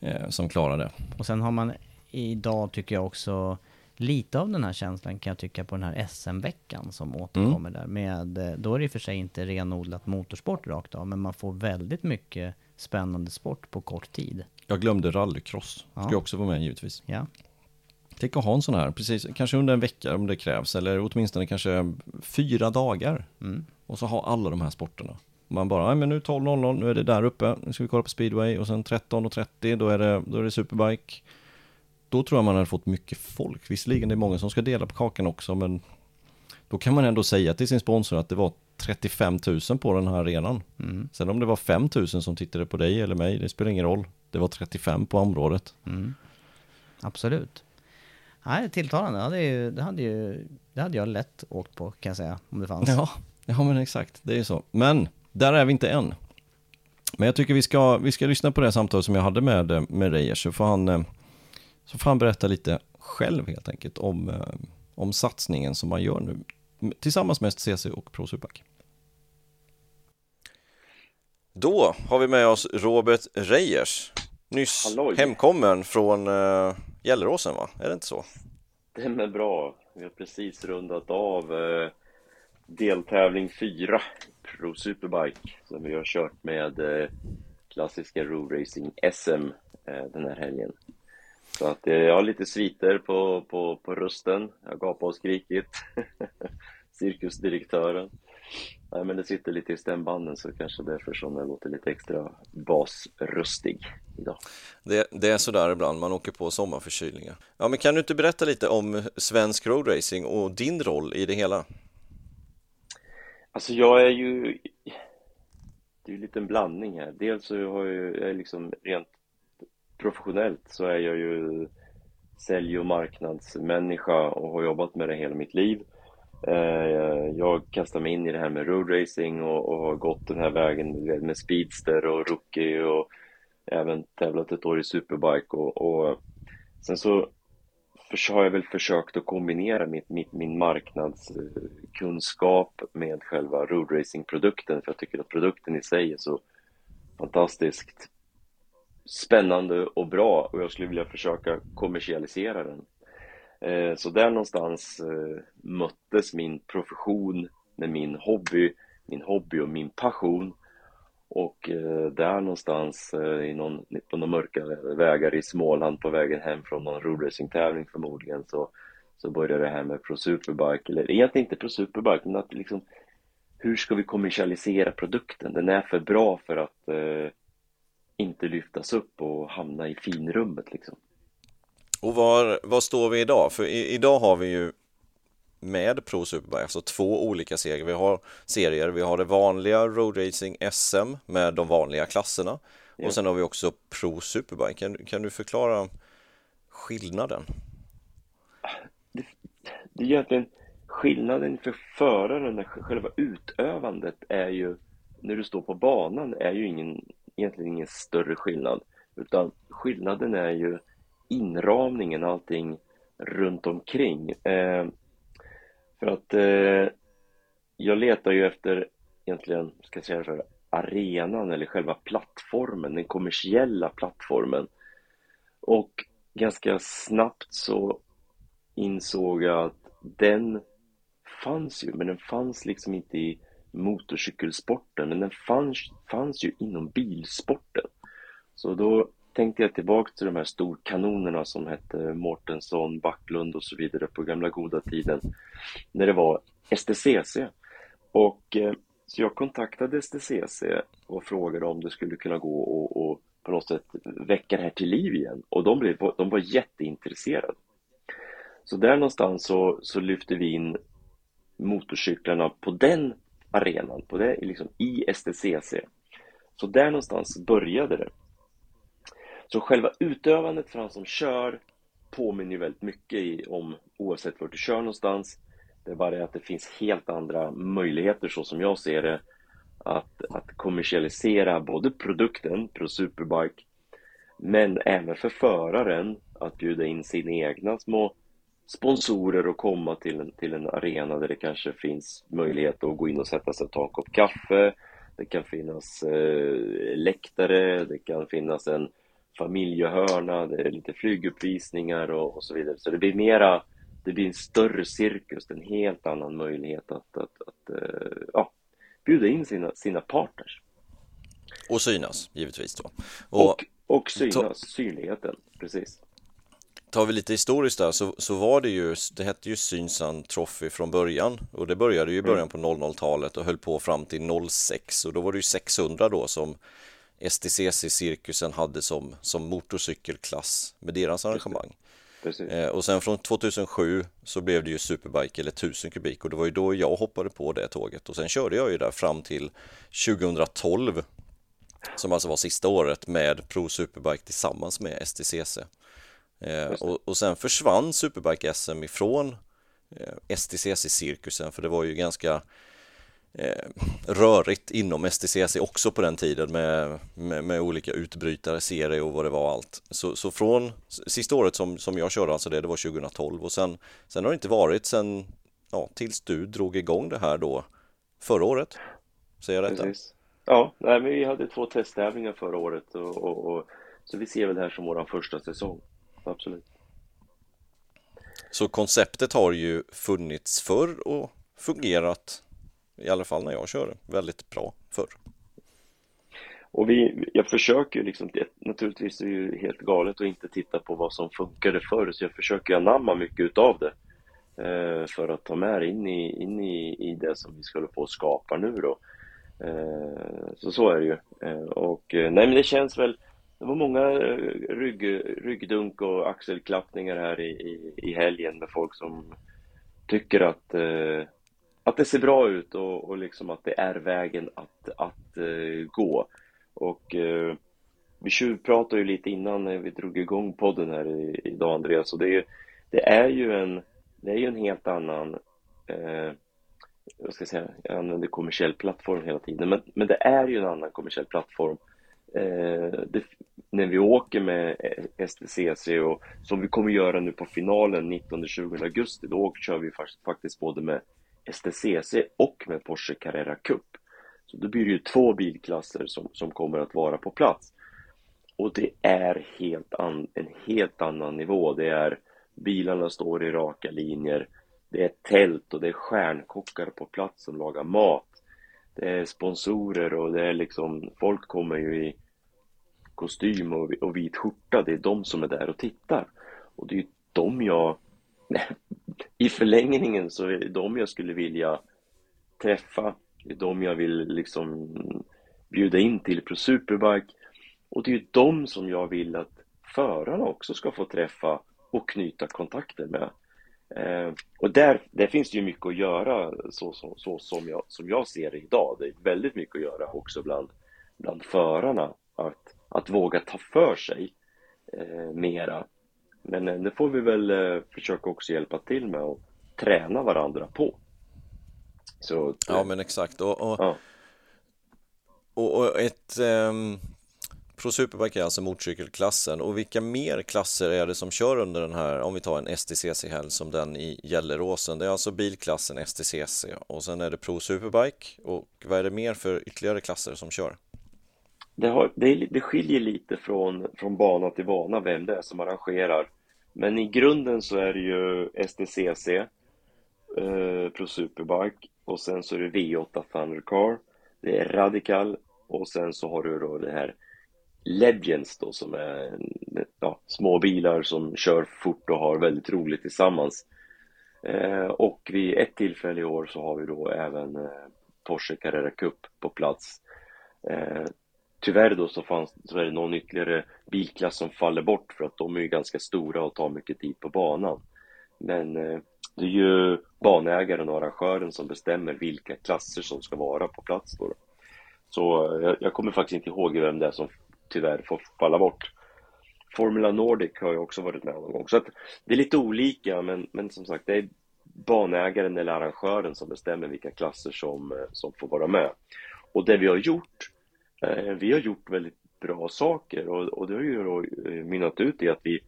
eh, som klarar det. Och sen har man idag tycker jag också lite av den här känslan kan jag tycka på den här SM-veckan som återkommer Mm. där. Med, eh, då är det i och för sig inte renodlat motorsport rakt av, men man får väldigt mycket spännande sport på kort tid. Jag glömde rallycross, Ja. ska ju också vara med givetvis. Ja. Tänk att ha en sån här, precis, kanske under en vecka om det krävs, eller åtminstone kanske fyra dagar. Mm. Och så ha alla de här sporterna. Man bara, men nu 12.00, nu är det där uppe, nu ska vi kolla på speedway och sen 13.30 då är det, då är det superbike. Då tror jag man hade fått mycket folk. Visserligen det är många som ska dela på kakan också, men då kan man ändå säga till sin sponsor att det var 35 000 på den här arenan. Mm. Sen om det var 5 000 som tittade på dig eller mig, det spelar ingen roll. Det var 35 på området. Mm. Absolut. Nej, tilltalande. Det hade, ju, det, hade ju, det hade jag lätt åkt på kan jag säga, om det fanns. Ja, ja men exakt, det är ju så. Men där är vi inte än. Men jag tycker vi ska, vi ska lyssna på det samtal som jag hade med, eh, med Reyers, så får han, eh, så får han berätta lite själv helt enkelt om, eh, om satsningen som man gör nu tillsammans med STCC och Pro Superbike. Då har vi med oss Robert Reyers, nyss Halloj. hemkommen från uh, Gelleråsen va? Är det inte så? Stämmer bra. Vi har precis rundat av eh, deltävling 4 Pro Superbike som vi har kört med eh, klassiska Road Racing SM eh, den här helgen. Så att eh, jag har lite sviter på, på, på rösten. Jag har gapat och skrikit. Cirkusdirektören. Nej, men det sitter lite i stämbanden så kanske därför som jag låter lite extra basröstig idag. Det, det är sådär ibland, man åker på sommarförkylningar. Ja, men kan du inte berätta lite om svensk roadracing och din roll i det hela? Alltså jag är ju... Det är ju lite en blandning här. Dels så har jag, jag är liksom rent professionellt så är jag ju sälj och marknadsmänniska och har jobbat med det hela mitt liv. Eh, jag kastade mig in i det här med roadracing och, och har gått den här vägen med speedster och rookie och även tävlat ett år i superbike och, och sen så har jag väl försökt att kombinera mitt, mitt, min marknadskunskap med själva roadracingprodukten för jag tycker att produkten i sig är så fantastiskt spännande och bra och jag skulle vilja försöka kommersialisera den. Eh, så där någonstans eh, möttes min profession med min hobby, min hobby och min passion. Och eh, där någonstans i någon, på några mörka vägar i Småland på vägen hem från någon roadracingtävling förmodligen så, så började det här med Pro Superbike, eller egentligen inte Pro Superbike, men att liksom hur ska vi kommersialisera produkten? Den är för bra för att eh, inte lyftas upp och hamna i finrummet liksom. Och var, var står vi idag? För i, idag har vi ju med Pro Superbike, alltså två olika serier. Vi har serier, vi har det vanliga Road Racing SM med de vanliga klasserna ja. och sen har vi också Pro Superbike. Kan, kan du förklara skillnaden? Det, det är egentligen skillnaden för föraren, själva utövandet är ju när du står på banan är ju ingen, egentligen ingen större skillnad utan skillnaden är ju inramningen, allting runt omkring. Eh, för att eh, jag letar ju efter egentligen, ska jag säga för arenan eller själva plattformen, den kommersiella plattformen. Och ganska snabbt så insåg jag att den fanns ju, men den fanns liksom inte i motorcykelsporten, men den fanns, fanns ju inom bilsporten. Så då tänkte jag tillbaka till de här storkanonerna som hette Mårtensson, Backlund och så vidare på gamla goda tiden när det var STCC. Och eh, så jag kontaktade STCC och frågade om det skulle kunna gå och, och på något sätt väcka det här till liv igen och de, blev, de var jätteintresserade. Så där någonstans så, så lyfte vi in motorcyklarna på den arenan, på det, liksom i STCC. Så där någonstans började det. Så själva utövandet för han som kör påminner ju väldigt mycket i, om oavsett vart du kör någonstans. Det är bara det att det finns helt andra möjligheter så som jag ser det att, att kommersialisera både produkten, Pro Superbike, men även för föraren att bjuda in sina egna små sponsorer och komma till en, till en arena där det kanske finns möjlighet att gå in och sätta sig och ta en kopp kaffe. Det kan finnas eh, läktare, det kan finnas en familjehörna, det är lite flyguppvisningar och, och, så vidare. Så det blir mera, det blir en större cirkus, en helt annan möjlighet att, att, att uh, ja, bjuda in sina, sina partners. Och synas, givetvis då. Och, och, och synas, synligheten, precis. Tar vi lite historiskt där så, så var det ju, det hette ju Synsan Trophy från början och det började ju i början mm. på 00-talet och höll på fram till 06 och då var det ju 600 då som STCC-cirkusen hade som, som motorcykelklass med deras arrangemang. Eh, och sen från 2007 så blev det ju Superbike eller 1000 kubik och det var ju då jag hoppade på det tåget och sen körde jag ju där fram till 2012 som alltså var sista året med Pro Superbike tillsammans med STCC. Eh, och, och sen försvann Superbike SM ifrån eh, STCC-cirkusen för det var ju ganska eh, rörigt inom STCC också på den tiden med, med, med, olika utbrytare, serie och vad det var allt. Så, så från sista året som, som jag körde alltså det, det var 2012 och sen, sen har det inte varit sen, ja, tills du drog igång det här då förra året. Säger jag rätt? Ja, nej, men vi hade två testtävlingar förra året och, och, och, så vi ser väl det här som vår första säsong. Absolut. Så konceptet har ju funnits förr och fungerat i alla fall när jag körde, väldigt bra förr. Och vi, jag försöker liksom, naturligtvis är det ju helt galet att inte titta på vad som funkade förr, så jag försöker anamma mycket utav det. Eh, för att ta med det in i, in i, i det som vi ska hålla på att skapa nu då. Eh, så så är det ju. Eh, och nej men det känns väl, det var många eh, rygg, ryggdunk och axelklappningar här i, i, i helgen med folk som tycker att, eh, att det ser bra ut och, och liksom att det är vägen att, att eh, gå. Och eh, vi tjuvpratade ju lite innan när vi drog igång podden här idag Andreas och det är ju, det är ju en, det är ju en helt annan eh, jag ska säga, jag använder kommersiell plattform hela tiden, men, men det är ju en annan kommersiell plattform. Eh, det, när vi åker med STCC och som vi kommer göra nu på finalen 19-20 augusti, då kör vi faktiskt både med STCC och med Porsche Carrera Cup. Så då blir det ju två bilklasser som, som kommer att vara på plats. Och det är helt an, en helt annan nivå. Det är bilarna står i raka linjer. Det är tält och det är stjärnkockar på plats som lagar mat. Det är sponsorer och det är liksom, folk kommer ju i kostym och, och vit skjorta. Det är de som är där och tittar. Och det är ju de jag, i förlängningen så är det de jag skulle vilja träffa det är de jag vill liksom bjuda in till på Superbike. Och det är ju de som jag vill att förarna också ska få träffa och knyta kontakter med. Eh, och där, där finns det ju mycket att göra så, så, så, som, jag, som jag ser det idag. Det är väldigt mycket att göra också bland, bland förarna. Att, att våga ta för sig eh, mera. Men eh, det får vi väl eh, försöka också hjälpa till med och träna varandra på. Så, ja men exakt och, och, ja. och, och ett um, Pro Superbike är alltså motorcykelklassen och vilka mer klasser är det som kör under den här, om vi tar en STCC-helg som den i Gelleråsen. Det är alltså bilklassen STCC och sen är det Pro Superbike och vad är det mer för ytterligare klasser som kör? Det, har, det, det skiljer lite från, från bana till bana vem det är som arrangerar. Men i grunden så är det ju STCC, eh, Pro Superbike och sen så är det V8 Thundercar, det är Radical och sen så har du då det här Legends då som är ja, små bilar som kör fort och har väldigt roligt tillsammans. Eh, och vid ett tillfälle i år så har vi då även eh, Porsche Carrera Cup på plats. Eh, tyvärr då så, fanns, så är det någon ytterligare bilklass som faller bort för att de är ju ganska stora och tar mycket tid på banan. Men eh, det är ju banägaren och arrangören som bestämmer vilka klasser som ska vara på plats då. Så eh, jag, jag kommer faktiskt inte ihåg vem det är som tyvärr får falla bort. Formula Nordic har jag också varit med någon gång. Så att det är lite olika, men, men som sagt, det är banägaren eller arrangören som bestämmer vilka klasser som, eh, som får vara med. Och det vi har gjort, eh, vi har gjort väldigt bra saker och, och det har ju då eh, mynnat ut i att vi,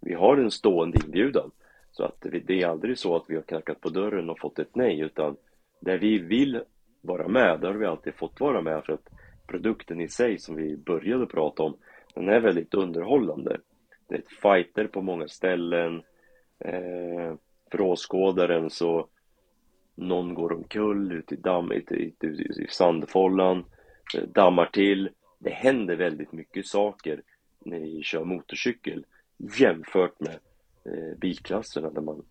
vi har en stående inbjudan. Så att det är aldrig så att vi har knackat på dörren och fått ett nej, utan där vi vill vara med, där har vi alltid fått vara med för att produkten i sig som vi började prata om, den är väldigt underhållande. Det är ett fighter på många ställen. Eh, för åskådaren så någon går omkull ute i, damm, ute, ute, ute i sandfållan, eh, dammar till. Det händer väldigt mycket saker när vi kör motorcykel jämfört med eh, bilklasserna där man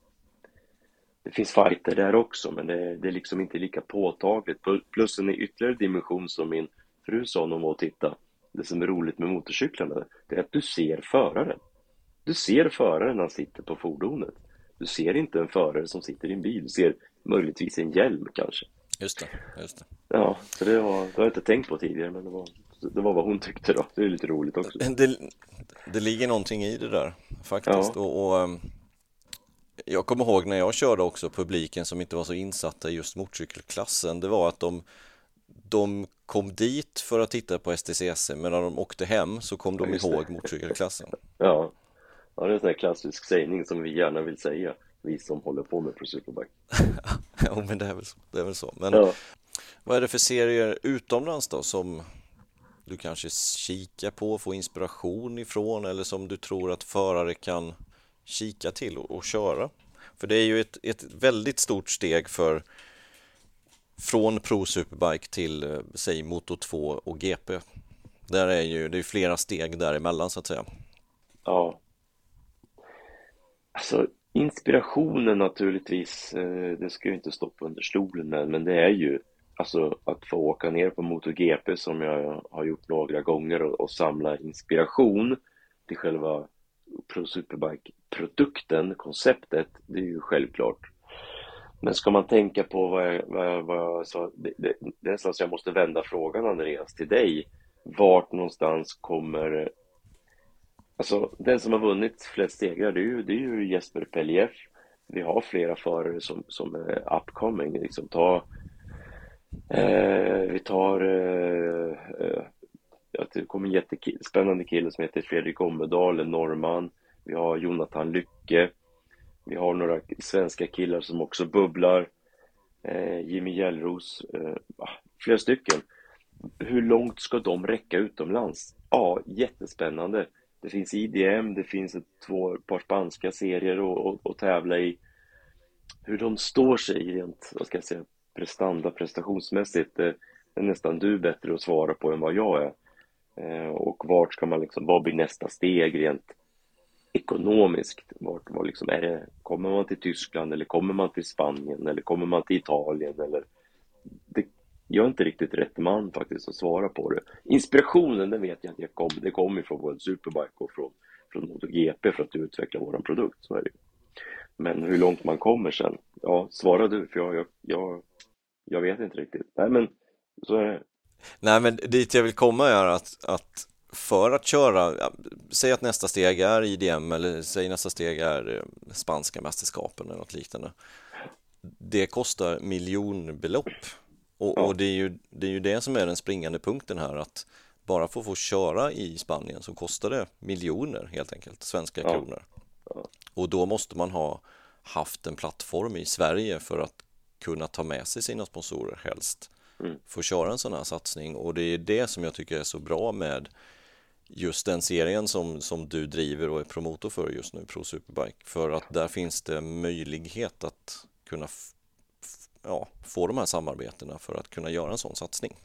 det finns fighter där också men det, det är liksom inte lika påtagligt. Plus en ytterligare dimension som min fru sa när hon var och tittade. Det som är roligt med motorcyklarna det är att du ser föraren. Du ser föraren när han sitter på fordonet. Du ser inte en förare som sitter i en bil. Du ser möjligtvis en hjälm kanske. Just det, just det. Ja, så det, var, det har jag inte tänkt på tidigare men det var, det var vad hon tyckte då. Det är lite roligt också. Det, det ligger någonting i det där faktiskt. Ja. Och, och, ehm, jag kommer ihåg när jag körde också publiken som inte var så insatta i just motorcykelklassen. Det var att de, de kom dit för att titta på STCC men när de åkte hem så kom de ihåg motorcykelklassen. Ja. ja, det är en sån här klassisk sägning som vi gärna vill säga vi som håller på med Pro Superbike. ja, men det är väl så. Det är väl så. Men ja. vad är det för serier utomlands då som du kanske kika på, få inspiration ifrån eller som du tror att förare kan kika till och, och köra? För det är ju ett, ett väldigt stort steg för från Pro Superbike till, eh, säg Moto 2 och GP. Där är ju, det är flera steg däremellan så att säga. Ja. Alltså inspirationen naturligtvis, eh, det ska ju inte stoppa under stolen med, men det är ju alltså att få åka ner på MotoGP som jag har gjort några gånger och, och samla inspiration till själva Pro Superbike-produkten, konceptet, det är ju självklart. Men ska man tänka på vad jag, vad jag, vad jag sa, det, det, det är nästan så jag måste vända frågan Andreas till dig. Vart någonstans kommer Alltså, den som har vunnit flest segrar, det är ju, det är ju Jesper Pellief. Vi har flera förare som, som är upcoming. Liksom, ta, eh, vi tar, eh, eh, det kommer en jättespännande kille som heter Fredrik Ommedal, en norrman. Vi har Jonathan Lycke. Vi har några svenska killar som också bubblar. Eh, Jimmy Gällros, eh, ah, flera stycken. Hur långt ska de räcka utomlands? Ja, jättespännande. Det finns IDM, det finns ett två par spanska serier att tävla i. Hur de står sig rent, vad ska jag säga, prestanda, prestationsmässigt, eh, det är nästan du bättre att svara på än vad jag är. Eh, och vart ska man liksom, vad blir nästa steg rent ekonomiskt? Vart, var liksom, är det, kommer man till Tyskland eller kommer man till Spanien eller kommer man till Italien eller det, jag är inte riktigt rätt man faktiskt att svara på det. Inspirationen, den vet jag att jag kom, det kommer från World Superbike och från, från MotoGP för att utveckla vår produkt, så är det Men hur långt man kommer sen, ja, svara du, för jag, jag, jag, jag vet inte riktigt. Nej, men så är det. Nej, men dit jag vill komma är att, att för att köra, säg att nästa steg är IDM eller säg nästa steg är eh, spanska mästerskapen eller något liknande. Det kostar miljonbelopp och, ja. och, det, är ju, det är ju det som är den springande punkten här att bara för att få köra i Spanien så kostar det miljoner helt enkelt, svenska ja. kronor. Ja. Och då måste man ha haft en plattform i Sverige för att kunna ta med sig sina sponsorer helst. Mm. Få köra en sån här satsning och det är det som jag tycker är så bra med just den serien som, som du driver och är promotor för just nu, Pro Superbike. För att där finns det möjlighet att kunna ja, få de här samarbetena för att kunna göra en sån satsning.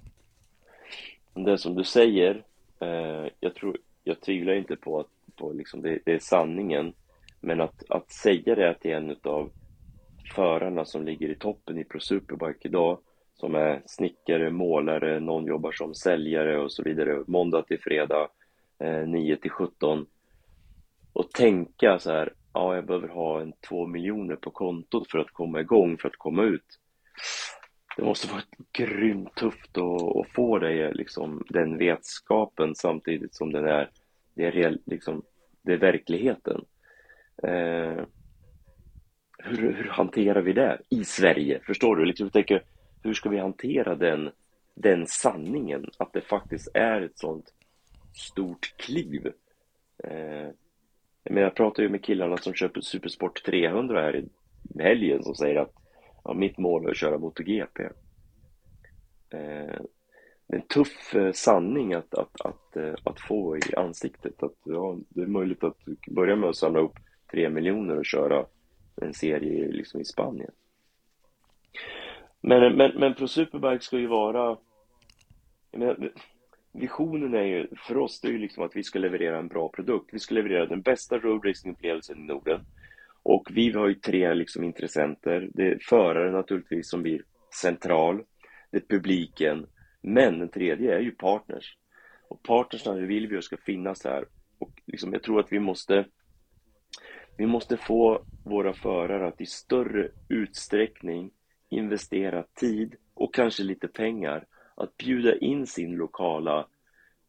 Det som du säger, eh, jag, tror, jag tvivlar inte på att på liksom det, det, är sanningen, men att, att säga det till en av förarna som ligger i toppen i Pro Superbike idag, som är snickare, målare, någon jobbar som säljare och så vidare, måndag till fredag, eh, 9 till 17, och tänka så här, ja, jag behöver ha en 2 miljoner på kontot för att komma igång, för att komma ut det måste vara grymt tufft att, att få det, liksom, den vetskapen samtidigt som den är, det är, real, liksom, det är verkligheten. Eh, hur, hur, hanterar vi det i Sverige? Förstår du? Liksom, jag tänker, hur ska vi hantera den, den sanningen, att det faktiskt är ett sånt stort kliv? Eh, men jag pratar ju med killarna som köper Supersport 300 här i helgen som säger att ja, mitt mål är att köra MotoGP. Eh, det är en tuff eh, sanning att, att, att, eh, att få i ansiktet. Att, ja, det är möjligt att börja med att samla upp tre miljoner och köra en serie liksom i Spanien. Men, men, men Pro Superbike ska ju vara... Visionen är ju, för oss, det är ju liksom att vi ska leverera en bra produkt. Vi ska leverera den bästa roadracingupplevelsen i Norden. Och vi har ju tre liksom intressenter. Det är föraren naturligtvis som blir central. Det är publiken. Men den tredje är ju partners. Och partnersna vill vi ska finnas här. Och liksom, jag tror att vi måste vi måste få våra förare att i större utsträckning investera tid och kanske lite pengar att bjuda in sin lokala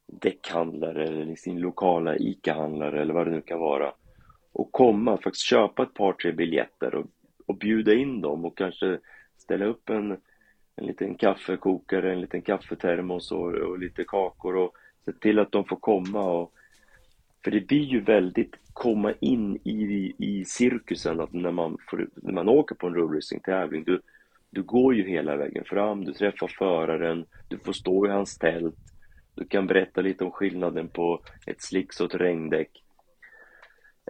däckhandlare eller sin lokala ICA-handlare eller vad det nu kan vara. Och komma, faktiskt köpa ett par, tre biljetter och, och bjuda in dem och kanske ställa upp en, en liten kaffekokare, en liten kaffetermos och, och lite kakor och se till att de får komma och för det blir ju väldigt komma in i, i cirkusen att när man, får, när man åker på en roadracing-tävling, du, du går ju hela vägen fram, du träffar föraren, du får stå i hans tält, du kan berätta lite om skillnaden på ett slicks och ett regndäck.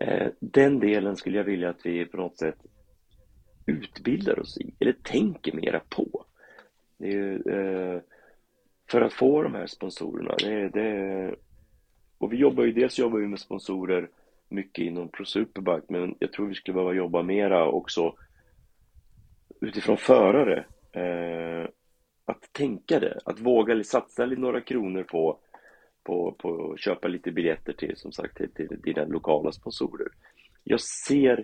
Eh, den delen skulle jag vilja att vi på något sätt utbildar oss i, eller tänker mera på. Det är ju, eh, för att få de här sponsorerna. Det, är det, och vi jobbar ju, dels jobbar vi med sponsorer mycket inom ProSuperBike, men jag tror vi skulle behöva jobba mera också utifrån förare. Eh, att tänka det, att våga satsa lite några kronor på, på, på att köpa lite biljetter till, som sagt, till, till dina lokala sponsorer. Jag ser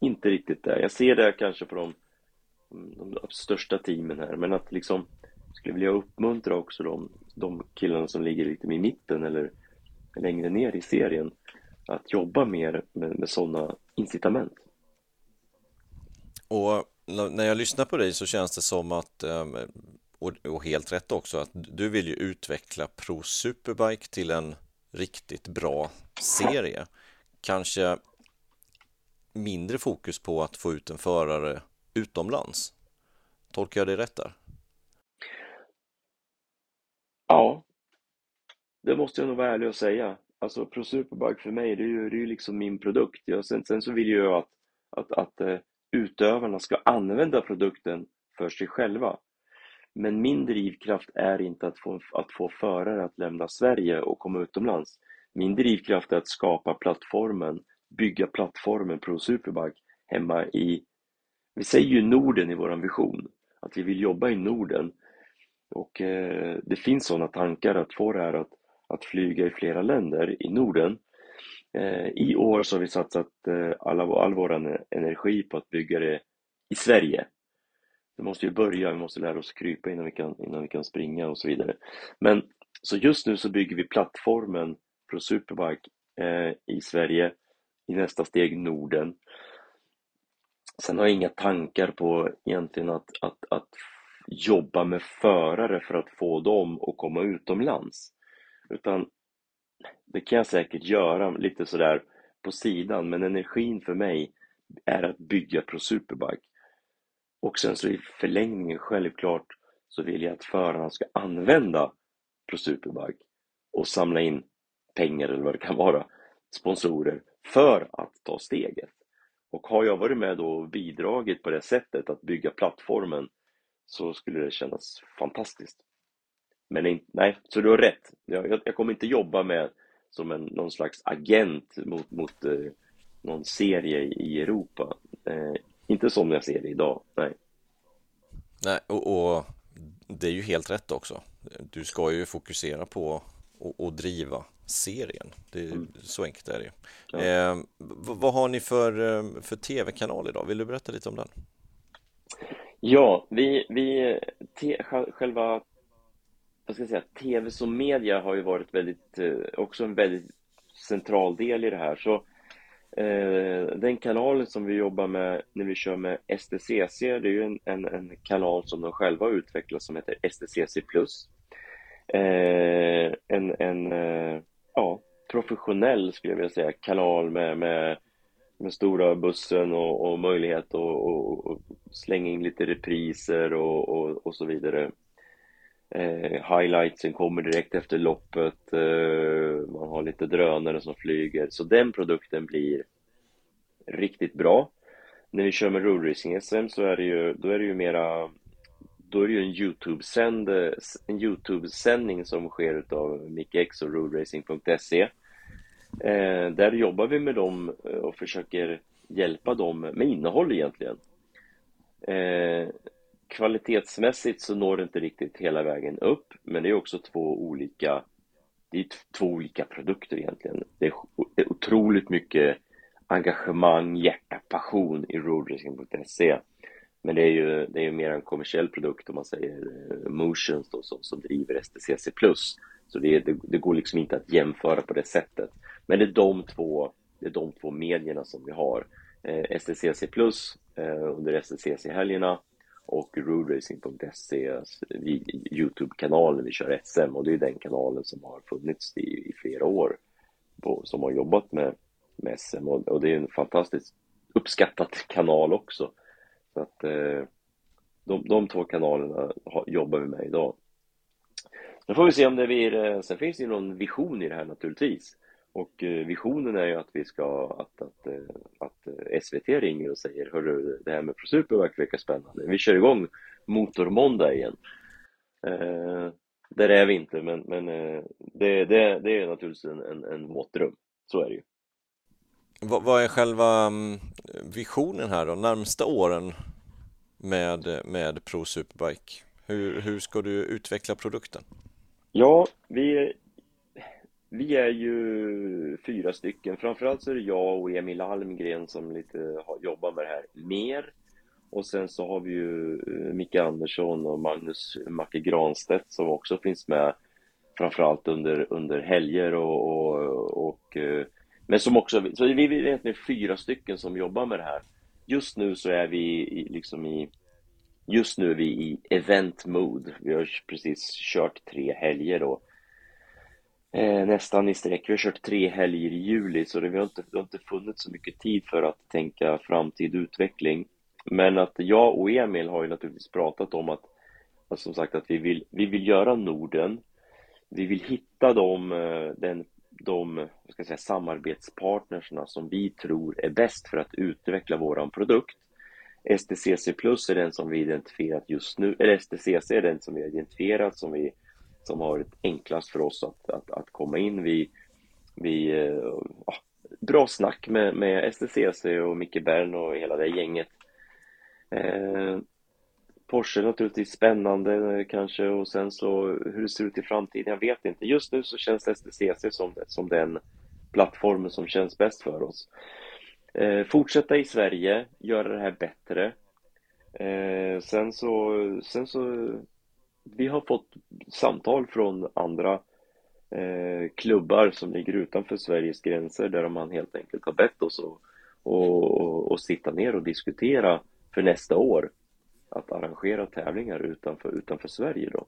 inte riktigt det. Jag ser det kanske på de, de största teamen här, men att liksom skulle vilja uppmuntra också de, de killarna som ligger lite i mitten eller längre ner i serien att jobba mer med, med sådana incitament. Och när jag lyssnar på dig så känns det som att, ehm, och helt rätt också, att du vill ju utveckla Pro Superbike till en riktigt bra serie. Kanske mindre fokus på att få ut en förare utomlands. Tolkar jag det rätt där? Ja, det måste jag nog vara ärlig och säga. Alltså Pro Superbike för mig, det är ju, det är ju liksom min produkt. Jag, sen, sen så vill jag att, att, att eh, utövarna ska använda produkten för sig själva. Men min drivkraft är inte att få, att få förare att lämna Sverige och komma utomlands. Min drivkraft är att skapa plattformen, bygga plattformen Pro Superbike hemma i, vi säger ju Norden i vår vision, att vi vill jobba i Norden. Och eh, det finns sådana tankar att få det här att, att flyga i flera länder i Norden. Eh, I år så har vi satsat eh, alla, all vår energi på att bygga det i Sverige. Vi måste ju börja, vi måste lära oss krypa innan vi kan, innan vi kan springa och så vidare. Men så just nu så bygger vi plattformen för Superbike eh, i Sverige, i nästa steg Norden. Sen har jag inga tankar på egentligen att, att, att jobba med förare för att få dem att komma utomlands. Utan det kan jag säkert göra lite sådär på sidan, men energin för mig är att bygga Pro Superbike. Och sen så i förlängningen, självklart, så vill jag att förarna ska använda Pro Superbike och samla in pengar eller vad det kan vara, sponsorer, för att ta steget. Och har jag varit med och bidragit på det sättet att bygga plattformen så skulle det kännas fantastiskt. Men nej, så du har rätt. Jag, jag kommer inte jobba med som en, någon slags agent mot, mot eh, någon serie i Europa. Eh, inte som jag ser det idag, nej. Nej, och, och, det är ju helt rätt också. Du ska ju fokusera på att driva serien. Det, mm. Så enkelt är det ja. eh, Vad har ni för, eh, för tv-kanal idag? Vill du berätta lite om den? Ja, vi, vi te, själva vad ska jag säga, tv som media har ju varit väldigt, eh, också en väldigt central del i det här. Så eh, den kanalen som vi jobbar med när vi kör med STCC, det är ju en, en, en kanal som de själva har utvecklat som heter STCC+. Eh, en en eh, ja, professionell, skulle jag vilja säga, kanal med, med, med stora bussen och, och möjlighet att och, och slänga in lite repriser och, och, och så vidare. Eh, highlightsen kommer direkt efter loppet, eh, man har lite drönare som flyger, så den produkten blir riktigt bra. När vi kör med Road Racing SM så är det ju, då är det ju mera, då är det ju en Youtube-sänd, en Youtube-sändning som sker utav Mickex och roadracing.se. Eh, där jobbar vi med dem eh, och försöker hjälpa dem med innehåll egentligen. Eh, kvalitetsmässigt så når det inte riktigt hela vägen upp, men det är också två olika det är två olika produkter egentligen. Det är, det är otroligt mycket engagemang, hjärta, passion i roadracing.se. Men det är ju det är ju mer en kommersiell produkt om man säger eh, Motions då, som, som driver STCC+. Så det, det, det, går liksom inte att jämföra på det sättet. Men det är de två, det är de två medierna som vi har. Eh, STCC Plus eh, under STCC-helgerna och roadracing.se alltså, Youtube-kanalen vi kör SM och det är den kanalen som har funnits i, i flera år på, som har jobbat med, med SM och, och, det är en fantastiskt uppskattad kanal också. Så att eh, de, de två kanalerna har, jobbar vi med idag. Nu får vi se om det blir, eh, sen finns det ju någon vision i det här naturligtvis. Och eh, visionen är ju att vi ska, att, att, eh, att eh, SVT ringer och säger Hörru, det här med Pro Superbike verkar spännande. Vi kör igång Motormåndag igen. Eh, där är vi inte, men, men det, det, det är naturligtvis en, en, en våt dröm. Så är det ju. Vad, vad är själva mm, visionen här då, närmsta åren med, med Pro Superbike? Hur, hur ska du utveckla produkten? Ja, vi, vi är ju fyra stycken. Framförallt så är det jag och Emil Almgren som lite har, jobbar med det här mer. Och sen så har vi ju eh, Micke Andersson och Magnus Macke Granstedt som också finns med framförallt under, under helger och, och, och eh, men som också, så vi är egentligen fyra stycken som jobbar med det här. Just nu så är vi liksom i, just nu är vi i event mode. Vi har precis kört tre helger då. Eh, nästan i sträck. Vi har kört tre helger i juli så det, vi har inte, det har inte funnits så mycket tid för att tänka framtid utveckling. Men att jag och Emil har ju naturligtvis pratat om att, som sagt att vi vill, vi vill göra Norden. Vi vill hitta de, eh, den, de ska jag säga, samarbetspartnerserna som vi tror är bäst för att utveckla våran produkt. STCC Plus är den som vi identifierat just nu, eller STCC är den som vi har identifierat som, vi, som har varit enklast för oss att, att, att komma in. Vi, vi uh, bra snack med, med STCC och Micke Bern och hela det gänget Eh, Porsche naturligtvis spännande eh, kanske och sen så hur det ser ut i framtiden, jag vet inte. Just nu så känns STCC som, som den plattformen som känns bäst för oss. Eh, fortsätta i Sverige, göra det här bättre. Eh, sen så, sen så, vi har fått samtal från andra eh, klubbar som ligger utanför Sveriges gränser där man helt enkelt har bett oss att och, och, och sitta ner och diskutera för nästa år att arrangera tävlingar utanför, utanför Sverige då.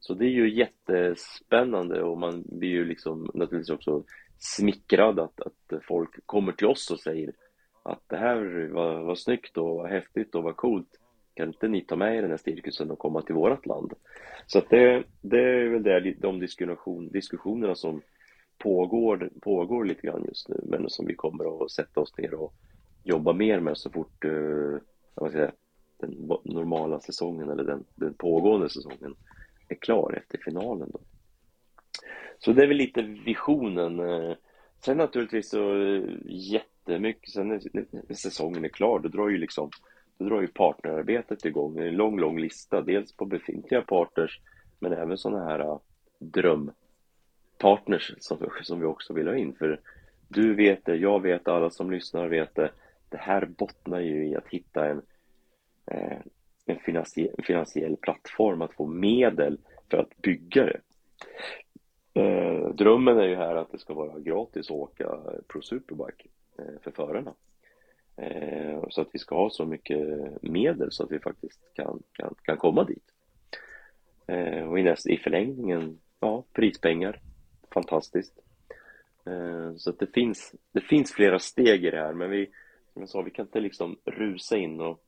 Så det är ju jättespännande och man blir ju liksom naturligtvis också smickrad att, att folk kommer till oss och säger att det här var, var snyggt och var häftigt och var coolt. Kan inte ni ta med er den här cirkusen och komma till vårt land? Så att det, det är väl det, de diskussion, diskussionerna som pågår, pågår lite grann just nu men som vi kommer att sätta oss ner och jobba mer med så fort eh, uh, man säga, den normala säsongen eller den, den pågående säsongen är klar efter finalen. Då. Så det är väl lite visionen. Eh. Sen naturligtvis så eh, jättemycket, sen när säsongen är klar, då drar ju liksom då drar ju partnerarbetet igång. En lång, lång lista, dels på befintliga partners, men även sådana här äh, drömpartners som, som vi också vill ha in. För du vet det, jag vet det, alla som lyssnar vet det det här bottnar ju i att hitta en, eh, en finansiell, finansiell plattform, att få medel för att bygga det. Eh, drömmen är ju här att det ska vara gratis att åka Pro Superbike eh, för förarna. Eh, så att vi ska ha så mycket medel så att vi faktiskt kan, kan, kan komma dit. Eh, och i, näst, i förlängningen, ja, prispengar. Fantastiskt. Eh, så att det finns, det finns flera steg i det här, men vi, som jag sa, vi kan inte liksom rusa in och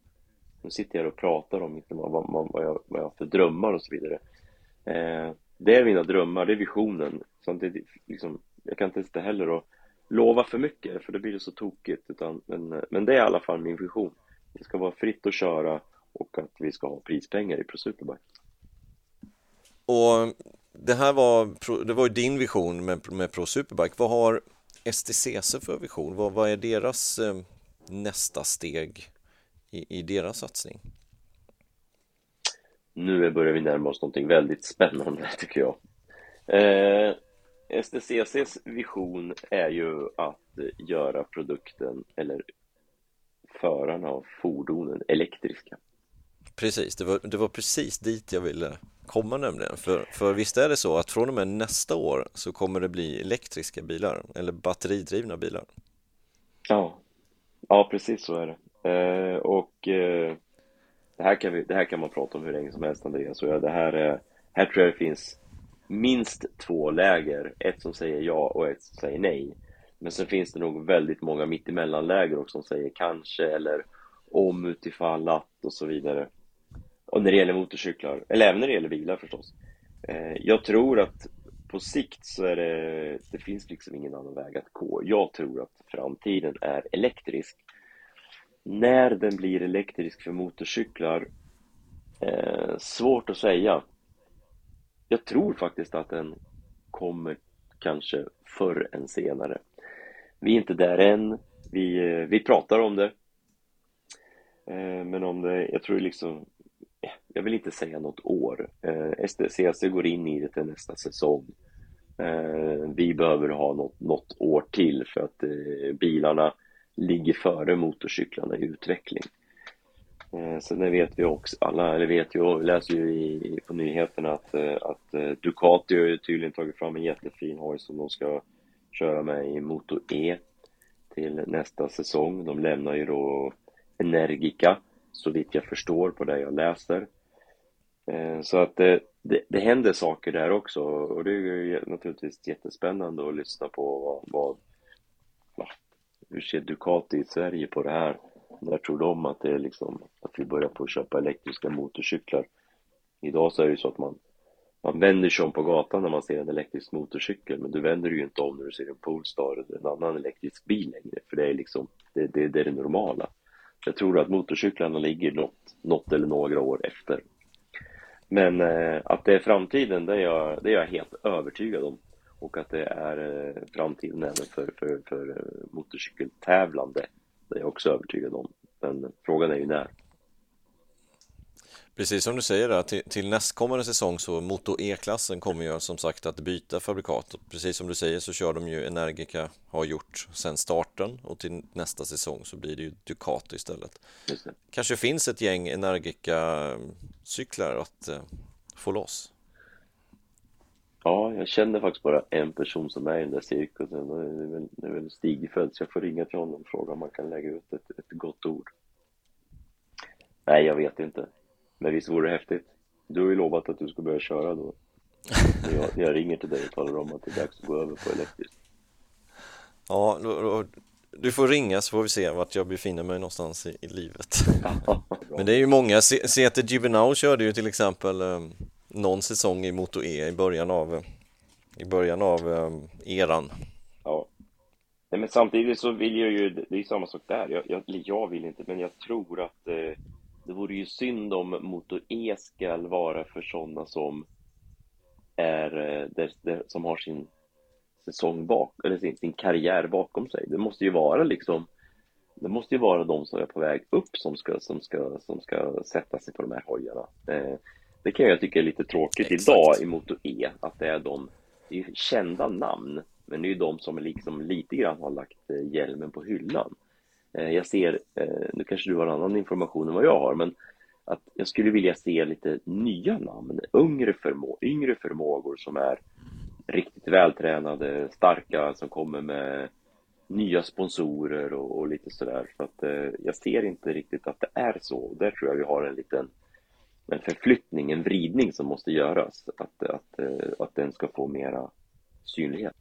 nu sitter jag och pratar om inte vad, vad, vad, jag, vad jag har för drömmar och så vidare. Det är mina drömmar, det är visionen. Samtidigt, liksom, jag kan inte sitta heller och lova för mycket för det blir så tokigt. Utan, men, men det är i alla fall min vision. Det ska vara fritt att köra och att vi ska ha prispengar i Pro Superbike. Och det här var, det var ju din vision med, med Pro Superbike. Vad har STCC för vision? Vad, vad är deras eh, nästa steg i, i deras satsning? Nu börjar vi närma oss någonting väldigt spännande tycker jag. Eh, STCCs vision är ju att göra produkten eller förarna av fordonen elektriska. Precis, det var, det var precis dit jag ville komma nämligen. För, för visst är det så att från och med nästa år så kommer det bli elektriska bilar eller batteridrivna bilar? Ja, Ja, precis så är det. Eh, och eh, det, här kan vi, det här kan man prata om hur länge som helst, Andreas. Så det här, eh, här tror jag det finns minst två läger. Ett som säger ja och ett som säger nej. Men sen finns det nog väldigt många mittemellanläger också som säger kanske eller om utifall att och så vidare. Och när det gäller motorcyklar, eller även när det gäller bilar förstås. Eh, jag tror att på sikt så är det, det finns liksom ingen annan väg att gå. Jag tror att framtiden är elektrisk. När den blir elektrisk för motorcyklar, eh, svårt att säga jag tror faktiskt att den kommer kanske förr än senare. Vi är inte där än. Vi, eh, vi pratar om det. Eh, men om det, jag tror liksom, eh, jag vill inte säga något år. STCC går in i det till nästa säsong. Vi behöver ha något, något år till för att bilarna ligger före motorcyklarna i utveckling. Eh, sen vet vi också, alla eller vet ju, vi läser ju i, på nyheterna att, eh, att eh, Ducati har ju tydligen tagit fram en jättefin hoj som de ska köra med i Moto E till nästa säsong. De lämnar ju då Energica, så vitt jag förstår på det jag läser. Eh, så att det, det, det händer saker där också och det är ju naturligtvis jättespännande att lyssna på vad, vad hur ser Ducati i Sverige på det här? När tror de att det är liksom att vi börjar på att köpa elektriska motorcyklar? Idag så är det ju så att man man vänder sig om på gatan när man ser en elektrisk motorcykel men du vänder ju inte om när du ser en Polestar eller en annan elektrisk bil längre för det är liksom det, det, det är det normala. Jag tror att motorcyklarna ligger något, något eller några år efter. Men eh, att det är framtiden, det är, jag, det är jag helt övertygad om och att det är eh, framtiden även för, för, för eh, motorcykeltävlande. Det är jag också övertygad om. Men frågan är ju när. Precis som du säger där, till, till nästkommande säsong så Moto E-klassen kommer ju som sagt att byta fabrikat. Precis som du säger så kör de ju Energica, har gjort sedan starten och till nästa säsong så blir det ju Ducati istället. Kanske finns ett gäng Energica-cyklar att eh, få loss. Ja, jag känner faktiskt bara en person som är i den där cirkusen. Det är väl, det är väl Stigfeldt, så jag får ringa till honom och fråga om man kan lägga ut ett, ett gott ord. Nej, jag vet inte. Men visst vore det häftigt? Du har ju lovat att du ska börja köra då. Jag, jag ringer till dig och talar om att det är dags att gå över på elektriskt. Ja, då, då, du får ringa så får vi se vart jag befinner mig någonstans i, i livet. Men det är ju många, Sete Gibernau körde ju till exempel um, någon säsong i Moto E i början av i början av ehm, eran. Ja. Nej, men samtidigt så vill jag ju, det är samma sak där, jag, jag, jag vill inte, men jag tror att eh, det vore ju synd om Moto E ska vara för sådana som är, eh, där, där, som har sin säsong bak, eller sin, sin karriär bakom sig. Det måste ju vara liksom det måste ju vara de som är på väg upp som ska, som ska, som ska sätta sig på de här hojarna. Eh, det kan jag tycka är lite tråkigt Exakt. idag i Moto E, att det är de, det är kända namn, men det är ju de som liksom lite grann har lagt eh, hjälmen på hyllan. Eh, jag ser, eh, nu kanske du har annan information än vad jag har, men att jag skulle vilja se lite nya namn, yngre, förmå yngre förmågor som är riktigt vältränade, starka, som kommer med nya sponsorer och, och lite sådär. Så att eh, jag ser inte riktigt att det är så. Där tror jag vi har en liten en förflyttning, en vridning som måste göras. Att, att, eh, att den ska få mera synlighet.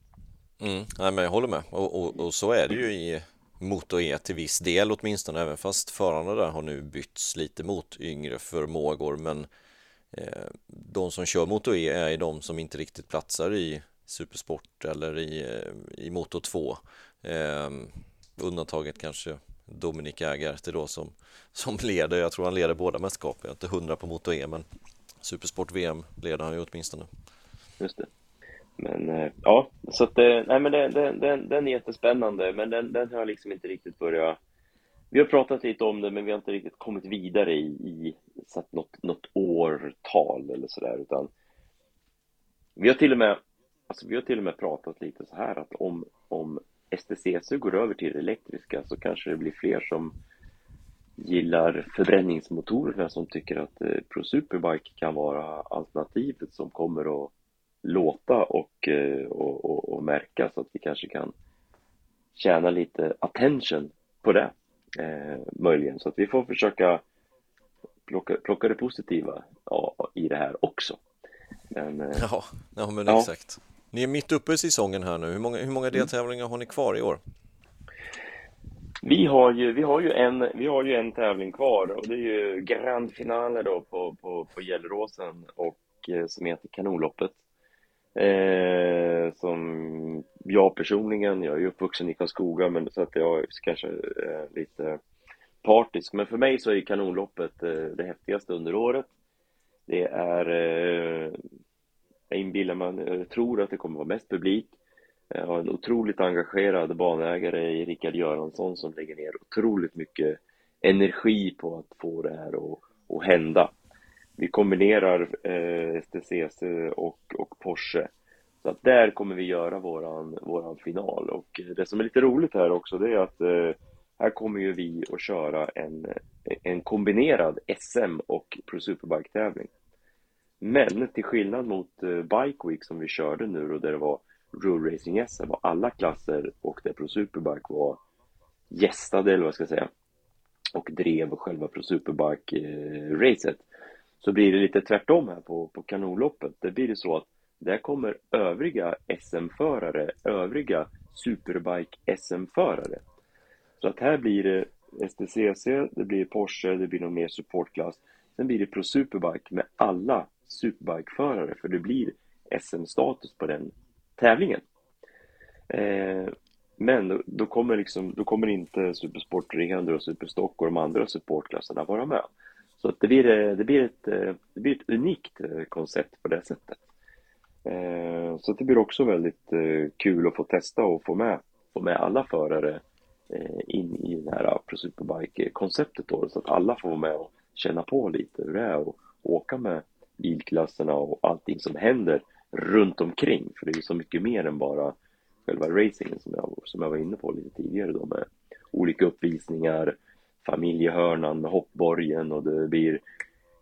Mm, nej, men jag håller med och, och, och så är det ju i motor E till viss del åtminstone, även fast förarna där har nu bytts lite mot yngre förmågor. Men eh, de som kör motor E är de som inte riktigt platsar i Supersport eller i, eh, i motor 2. Eh, undantaget kanske Dominik Jägarte då som, som leder, jag tror han leder båda mästerskapen, jag är inte hundra på Moto E men Supersport VM leder han ju åtminstone. Just det. Men eh, ja, så att eh, nej men den, den, den, den är jättespännande men den, den har liksom inte riktigt börjat vi har pratat lite om det men vi har inte riktigt kommit vidare i, i satt något, något årtal eller sådär utan vi har till och med alltså vi har till och med pratat lite så här att om, om STCC går över till det elektriska så kanske det blir fler som gillar förbränningsmotorer som tycker att eh, Pro Superbike kan vara alternativet som kommer att låta och, eh, och, och, och märka så att vi kanske kan tjäna lite attention på det eh, möjligen så att vi får försöka plocka, plocka det positiva ja, i det här också. Men, eh, ja, ja, men ja. exakt. Ni är mitt uppe i säsongen här nu. Hur många, hur många mm. deltävlingar har ni kvar i år? Vi har ju, vi har ju, en, vi har ju en tävling kvar och det är ju Grand Finale då på, på, på Gelleråsen och eh, som heter Kanonloppet. Eh, som jag personligen, jag är ju uppvuxen i Karlskoga men så att jag kanske är lite partisk. Men för mig så är Kanonloppet eh, det häftigaste under året. Det är eh, jag inbillar mig, jag eh, tror att det kommer vara mest publik. Jag har en otroligt engagerad banägare i Rickard Göransson som lägger ner otroligt mycket energi på att få det här att, att hända. Vi kombinerar eh, STCC och, och Porsche. Så att där kommer vi göra våran, våran final. Och det som är lite roligt här också det är att eh, här kommer ju vi att köra en, en kombinerad SM och Pro Superbike-tävling. Men till skillnad mot eh, Bike Week som vi körde nu och där det var Rule Racing SM och alla klasser och där Pro Superbike var gästade, eller vad ska jag säga, och drev själva Pro Superbike-racet. Eh, så blir det lite tvärtom här på, på kanonloppet. Det blir det så att där kommer övriga SM-förare, övriga Superbike SM-förare. Så att här blir det STCC, det blir Porsche, det blir någon mer supportklass. Sen blir det Pro Superbike med alla superbikeförare för det blir SM-status på den tävlingen. Eh, men då, då, kommer liksom, då kommer inte Supersport 300 och Superstock och de andra supportklasserna vara med. Så att det, blir, eh, det, blir ett, eh, det blir ett unikt eh, koncept på det sättet. Eh, så det blir också väldigt kul att få testa och få med, få med alla förare in i det här Pro Superbike-konceptet då, så att alla får vara med och känna på lite hur det är att åka med bilklasserna och allting som händer runt omkring. För det är ju så mycket mer än bara själva racingen som jag, som jag var inne på lite tidigare då med olika uppvisningar, familjehörnan med hoppborgen och det blir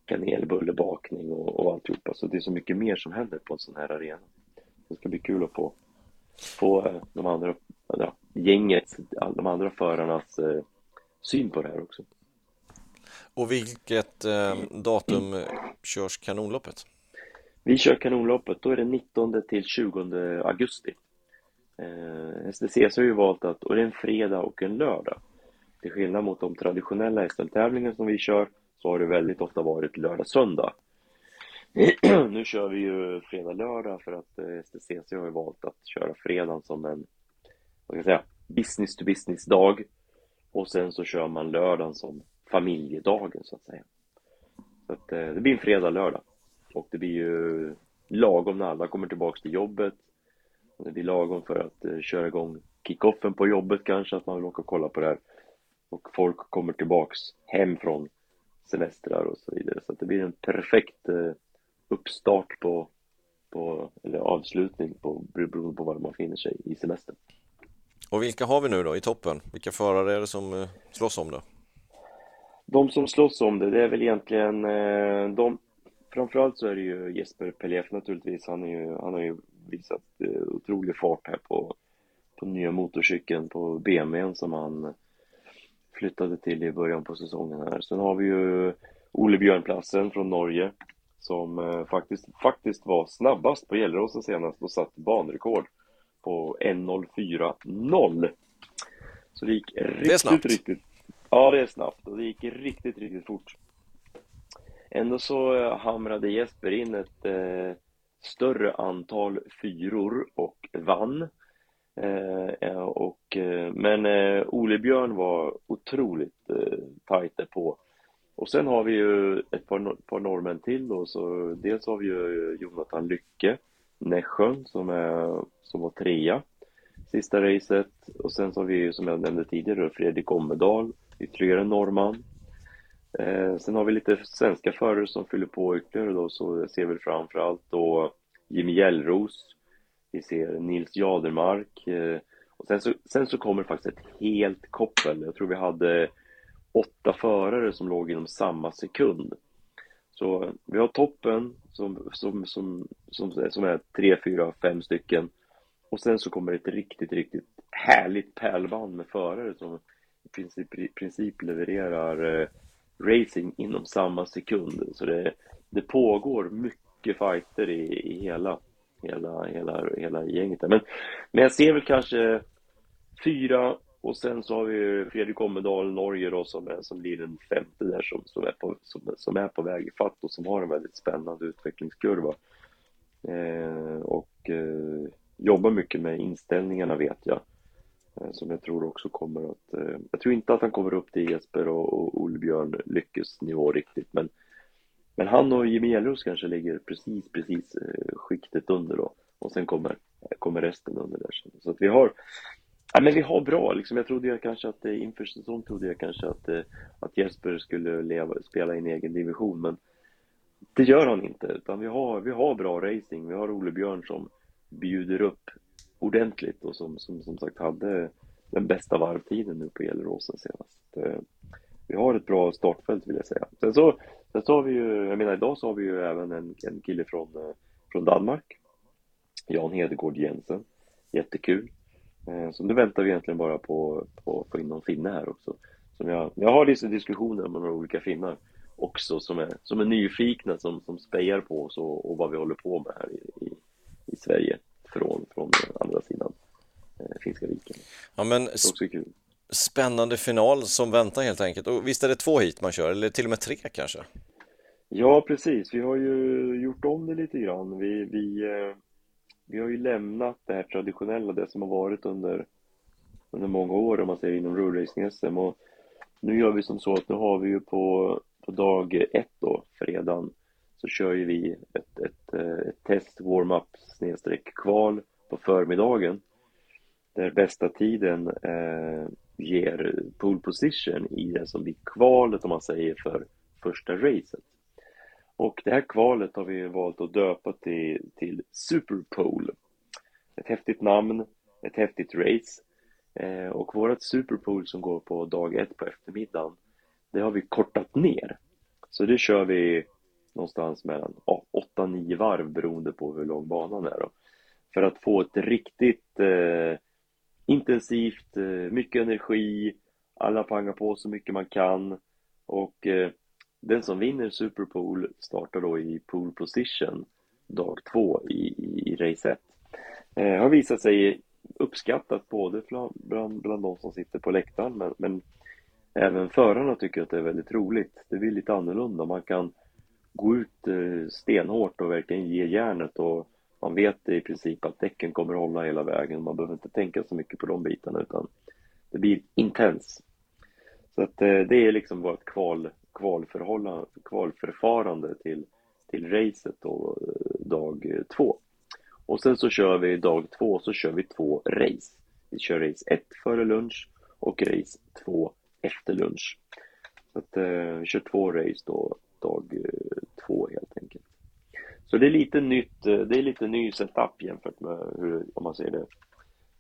kanelbullebakning och, och alltihopa. Så det är så mycket mer som händer på en sån här arena. Det ska bli kul att få, få eh, de andra, ja, gänget, de andra förarnas eh, syn på det här också. Och vilket eh, datum körs kanonloppet? Vi kör kanonloppet, då är det 19 till 20 augusti. Eh, STCC har ju valt att, och det är en fredag och en lördag. Till skillnad mot de traditionella SM-tävlingarna som vi kör så har det väldigt ofta varit lördag-söndag. nu kör vi ju fredag-lördag för att eh, STCC har ju valt att köra fredagen som en vad ska jag säga, business to business-dag och sen så kör man lördagen som familjedagen så att säga. Så att, eh, det blir en fredag-lördag och det blir ju lagom när alla kommer tillbaks till jobbet. Det blir lagom för att eh, köra igång kickoffen på jobbet kanske, att man vill åka och kolla på det här. Och folk kommer tillbaks hem från semestrar och så vidare. Så att det blir en perfekt eh, uppstart på, på eller avslutning på, beroende på var man finner sig i semestern. Och vilka har vi nu då i toppen? Vilka förare är det som eh, slåss om det? De som slåss om det, det är väl egentligen eh, de Framförallt så är det ju Jesper Pelef naturligtvis. Han, är ju, han har ju visat eh, otrolig fart här på, på nya motorcykeln på BMWn som han flyttade till i början på säsongen här. Sen har vi ju Ole Björnplassen från Norge som eh, faktiskt, faktiskt var snabbast på Gelleråsen senast och satt banrekord på 1.04.0. Så det gick riktigt, det riktigt... Ja, det är snabbt och det gick riktigt, riktigt fort. Ändå så eh, hamrade Jesper in ett eh, större antal fyror och vann. Eh, eh, och, eh, men eh, Ole Björn var otroligt eh, tajt på. Och sen har vi ju ett par, par norrmän till då, så dels har vi ju eh, Jonathan Lycke, Nässjön, som, är, som var trea sista racet. Och sen så har vi som jag nämnde tidigare Fredrik Ommedal, ytterligare en norrman. Eh, sen har vi lite svenska förare som fyller på ytterligare då, så ser vi framförallt då Jimmy Gällros, vi ser Nils Jadermark eh, och sen så, sen så kommer faktiskt ett helt koppel. Jag tror vi hade åtta förare som låg inom samma sekund. Så vi har toppen som, som, som, som, som är tre, fyra, fem stycken. Och sen så kommer ett riktigt, riktigt härligt pärlband med förare som princip, i princip levererar eh, racing inom samma sekund. Så det, det pågår mycket fighter i, i hela, hela, hela, hela gänget. Men, men jag ser väl kanske fyra och sen så har vi Fredrik Ommedal, Norge då, som, är, som blir den femte där som, som, är på, som, som är på väg i fatt och som har en väldigt spännande utvecklingskurva. Eh, och eh, jobbar mycket med inställningarna vet jag. Eh, som jag tror också kommer att... Eh, jag tror inte att han kommer upp till Jesper och, och Olbjörn Lyckes nivå riktigt men Men han och Jimmy Elros kanske ligger precis, precis eh, skiktet under då. Och sen kommer, kommer resten under där. Så att vi har, ja, men vi har bra liksom. Jag trodde jag kanske att inför säsong trodde jag kanske att, att Jesper skulle leva, spela i en egen division. Men det gör han inte. Utan vi har, vi har bra racing. Vi har Ole Björn som bjuder upp ordentligt och som, som, som sagt hade den bästa varvtiden nu på Gelleråsen senast. Eh, vi har ett bra startfält vill jag säga. Sen så, sen så har vi ju, jag menar idag så har vi ju även en, en kille från, eh, från Danmark. Jan Hedegård Jensen. Jättekul. Eh, så nu väntar vi egentligen bara på, på att få in någon finne här också. Som jag, jag har lite diskussioner med några olika finnar också som är, som är nyfikna, som, som spejar på oss och, och vad vi håller på med här i, i, i Sverige från, från andra sidan eh, Finska viken. Ja, men. Spännande final som väntar helt enkelt. Och visst är det två hit man kör, eller till och med tre kanske? Ja, precis. Vi har ju gjort om det lite grann. Vi, vi, eh, vi har ju lämnat det här traditionella, det som har varit under, under många år om man säger inom rulracing-SM. Och nu gör vi som så att nu har vi ju på, på dag ett då, fredagen, så kör ju vi ett, ett, eh, ett test, warm-up snedstreck kval på förmiddagen. Där bästa tiden eh, ger pole position i det som blir kvalet om man säger för första racet. Och det här kvalet har vi valt att döpa till, till Superpole. Ett häftigt namn, ett häftigt race. Eh, och vårt Superpole som går på dag ett på eftermiddagen, det har vi kortat ner. Så det kör vi någonstans mellan 8-9 varv beroende på hur lång banan är. Då. För att få ett riktigt eh, intensivt, eh, mycket energi, alla pangar på så mycket man kan och eh, den som vinner Superpool startar då i pool position dag två i, i, i race 1. Eh, har visat sig uppskattat både bland, bland de som sitter på läktaren men, men även förarna tycker att det är väldigt roligt. Det blir lite annorlunda. Man kan gå ut eh, stenhårt och verkligen ge järnet och man vet i princip att däcken kommer att hålla hela vägen. Man behöver inte tänka så mycket på de bitarna utan det blir intens. Så att eh, det är liksom vårt kval, kvalförfarande till, till racet då, eh, dag två. Och sen så kör vi dag två så kör vi två race. Vi kör race ett före lunch och race två efter lunch. Så att eh, vi kör två race då dag eh, två helt enkelt. Så det är lite nytt, eh, det är lite ny setup jämfört med hur, om man säger det,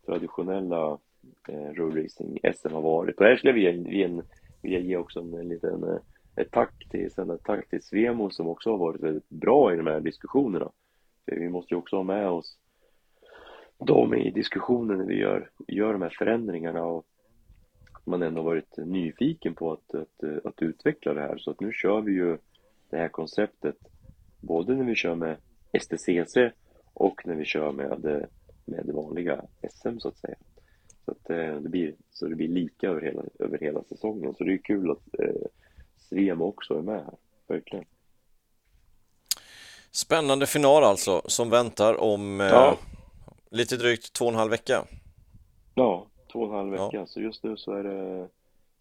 traditionella eh, roadracing SM har varit. Och här skulle jag vilja, vilja ge också en, en liten eh, ett tack till, sen ett tack till Svemo som också har varit väldigt bra i de här diskussionerna. För vi måste ju också ha med oss dem i diskussionen när vi gör, gör de här förändringarna och man ändå varit nyfiken på att, att, att utveckla det här. Så att nu kör vi ju det här konceptet både när vi kör med STCC och när vi kör med, med det vanliga SM så att säga. Så, att, eh, det, blir, så det blir lika över hela, över hela säsongen. Så det är kul att eh, Svem också är med här, verkligen. Spännande final alltså, som väntar om eh, ja. lite drygt två och en halv vecka. Ja, två och en halv vecka. Ja. Så just nu så är det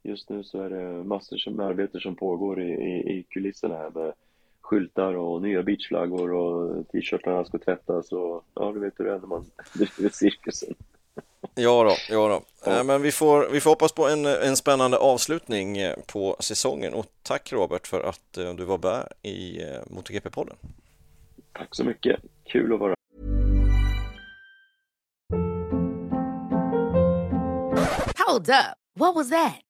Just nu så är det massor med arbete som pågår i, i, i kulisserna här med skyltar och nya beachflaggor och t-shirtarna ska tvättas och ja, du vet hur det är när man driver cirkusen. Ja då, ja då. Ja. Men vi får, vi får hoppas på en, en spännande avslutning eh, på säsongen och tack Robert för att eh, du var med i eh, MotoGP-podden. Tack så mycket, kul att vara Hold up. What was that?